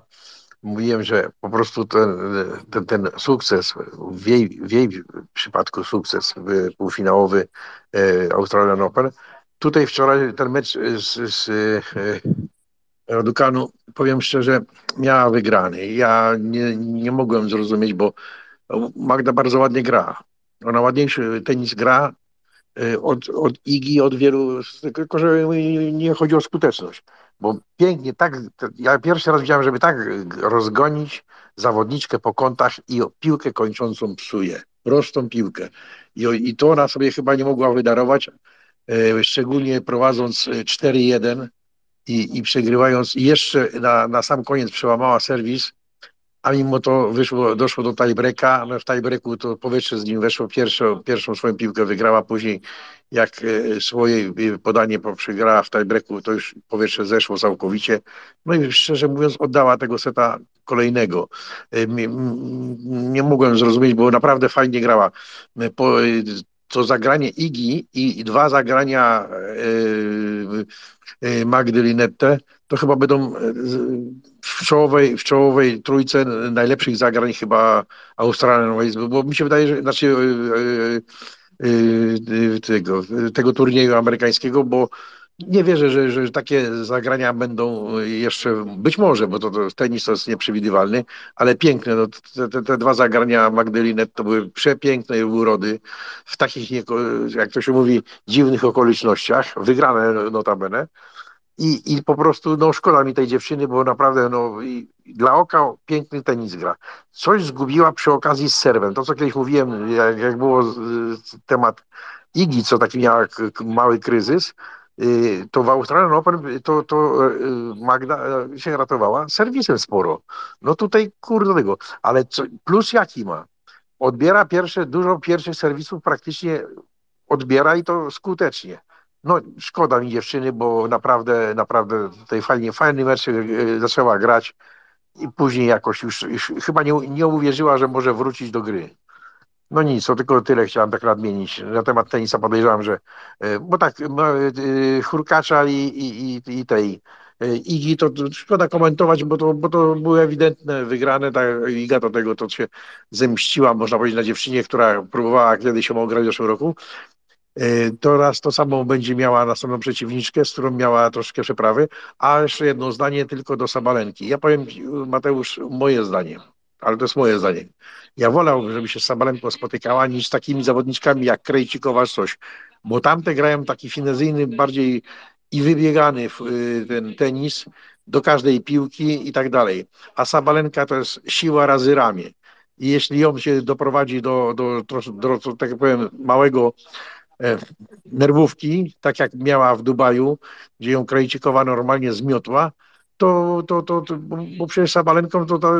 mówiłem, że po prostu ten, ten, ten sukces, w jej, w jej przypadku sukces półfinałowy Australian Open, tutaj wczoraj ten mecz z, z Radukanu, powiem szczerze, miała wygrany. Ja nie, nie mogłem zrozumieć, bo Magda bardzo ładnie gra. Ona ładniejszy tenis gra od, od Igi, od wielu, tylko że nie chodzi o skuteczność. Bo pięknie, tak, ja pierwszy raz widziałem, żeby tak rozgonić zawodniczkę po kątach i piłkę kończącą psuje. Prostą piłkę. I, I to ona sobie chyba nie mogła wydarować, szczególnie prowadząc 4-1 i, i przegrywając. I jeszcze na, na sam koniec przełamała serwis a mimo to wyszło, doszło do tiebreaka, no w tiebreaku to powietrze z nim weszło, pierwszą, pierwszą swoją piłkę wygrała, później jak e, swoje e, podanie przegrała w tiebreaku, to już powietrze zeszło całkowicie, no i szczerze mówiąc oddała tego seta kolejnego. E, nie mogłem zrozumieć, bo naprawdę fajnie grała. Po, to zagranie Igi i dwa zagrania Magdy Linette, to chyba będą w czołowej, w czołowej trójce najlepszych zagrań chyba Australian bo mi się wydaje, że znaczy yy, yy, tego, tego turnieju amerykańskiego, bo nie wierzę, że, że takie zagrania będą jeszcze, być może, bo to, to tenis to jest nieprzewidywalny, ale piękne. No, te, te dwa zagrania Magdalinet to były przepiękne urody w takich, jak to się mówi, dziwnych okolicznościach, wygrane notabene. I, I po prostu no, szkoda mi tej dziewczyny, bo naprawdę no, dla oka piękny tenis gra. Coś zgubiła przy okazji z serwem. To, co kiedyś mówiłem, jak, jak było temat Igi, co taki miała mały kryzys, y, to w Australian Open to, to y, Magda y, się ratowała serwisem sporo. No tutaj kurde tego. Ale co, plus jaki ma? Odbiera pierwsze, dużo pierwszych serwisów praktycznie odbiera i to skutecznie. No szkoda mi dziewczyny, bo naprawdę, naprawdę tutaj fajnie, fajny mecz e, zaczęła grać i później jakoś już, już chyba nie, nie uwierzyła, że może wrócić do gry. No nic, to tylko tyle chciałem tak nadmienić. Na temat tenisa podejrzewam, że e, bo tak, e, Hurkacza i, i, i, i tej Igi to, szkoda komentować, bo to, bo to były ewidentne wygrane. Ta Iga do tego to się zemściła, można powiedzieć, na dziewczynie, która próbowała kiedyś ją ograć w zeszłym roku. E, to raz to samo będzie miała następną przeciwniczkę, z którą miała troszkę przeprawy, a jeszcze jedno zdanie tylko do Sabalenki. Ja powiem, Mateusz, moje zdanie, ale to jest moje zdanie. Ja wolałbym, żeby się z Sabalenką spotykała, niż z takimi zawodniczkami jak Krejcikowa coś, bo tamte grają taki finezyjny, bardziej i wybiegany y, ten tenis do każdej piłki i tak dalej. A Sabalenka to jest siła razy ramię. I jeśli ją się doprowadzi do, do, do, do tak powiem, małego nerwówki, tak jak miała w Dubaju, gdzie ją Krajcikowa normalnie zmiotła, to, to, to, to bo przecież Sabalenką to, to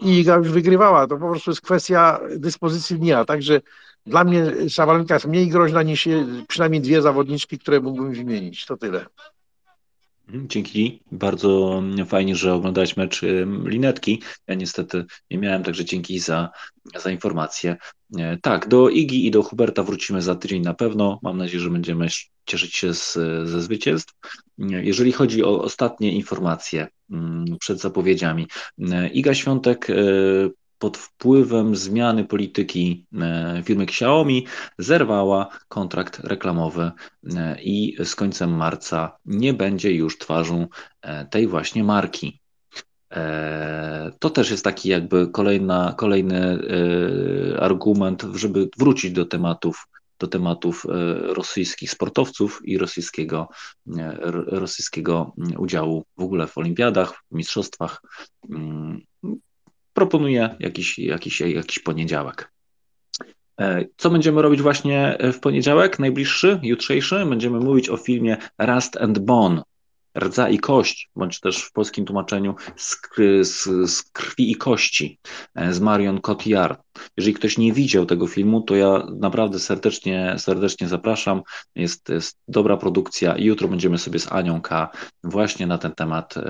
Iga już wygrywała. To po prostu jest kwestia dyspozycji dnia. Także dla mnie Sabalenka jest mniej groźna niż przynajmniej dwie zawodniczki, które mógłbym wymienić. To tyle. Dzięki. Bardzo fajnie, że oglądałeś mecz Linetki. Ja niestety nie miałem, także dzięki za, za informację. E, tak, do Igi i do Huberta wrócimy za tydzień na pewno. Mam nadzieję, że będziemy cieszyć się z, ze zwycięstw. Jeżeli chodzi o ostatnie informacje mm, przed zapowiedziami, e, Iga Świątek e, pod wpływem zmiany polityki firmy Xiaomi zerwała kontrakt reklamowy i z końcem marca nie będzie już twarzą tej właśnie marki. To też jest taki jakby kolejna, kolejny argument, żeby wrócić do tematów do tematów rosyjskich sportowców i rosyjskiego, rosyjskiego udziału w ogóle w olimpiadach, w mistrzostwach. Proponuję jakiś, jakiś, jakiś poniedziałek. Co będziemy robić właśnie w poniedziałek, najbliższy, jutrzejszy? Będziemy mówić o filmie Rust and Bone rdza i kość, bądź też w polskim tłumaczeniu z, z, z krwi i kości e, z Marion Cotillard. Jeżeli ktoś nie widział tego filmu, to ja naprawdę serdecznie, serdecznie zapraszam. Jest, jest dobra produkcja jutro będziemy sobie z Anią K. właśnie na ten temat e,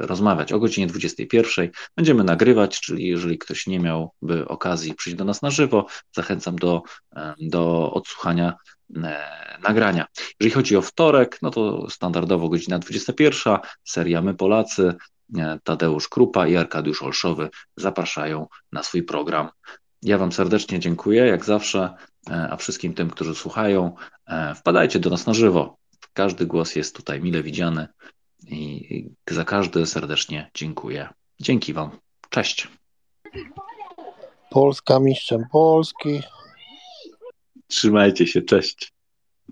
rozmawiać. O godzinie 21 będziemy nagrywać, czyli jeżeli ktoś nie miałby okazji przyjść do nas na żywo, zachęcam do, e, do odsłuchania E, nagrania. Jeżeli chodzi o wtorek, no to standardowo godzina 21, seria My Polacy, Tadeusz Krupa i Arkadiusz Olszowy zapraszają na swój program. Ja Wam serdecznie dziękuję, jak zawsze, e, a wszystkim tym, którzy słuchają, wpadajcie do nas na żywo. Każdy głos jest tutaj mile widziany i za każdy serdecznie dziękuję. Dzięki Wam. Cześć. Polska mistrzem Polski. Trzymajcie się, cześć.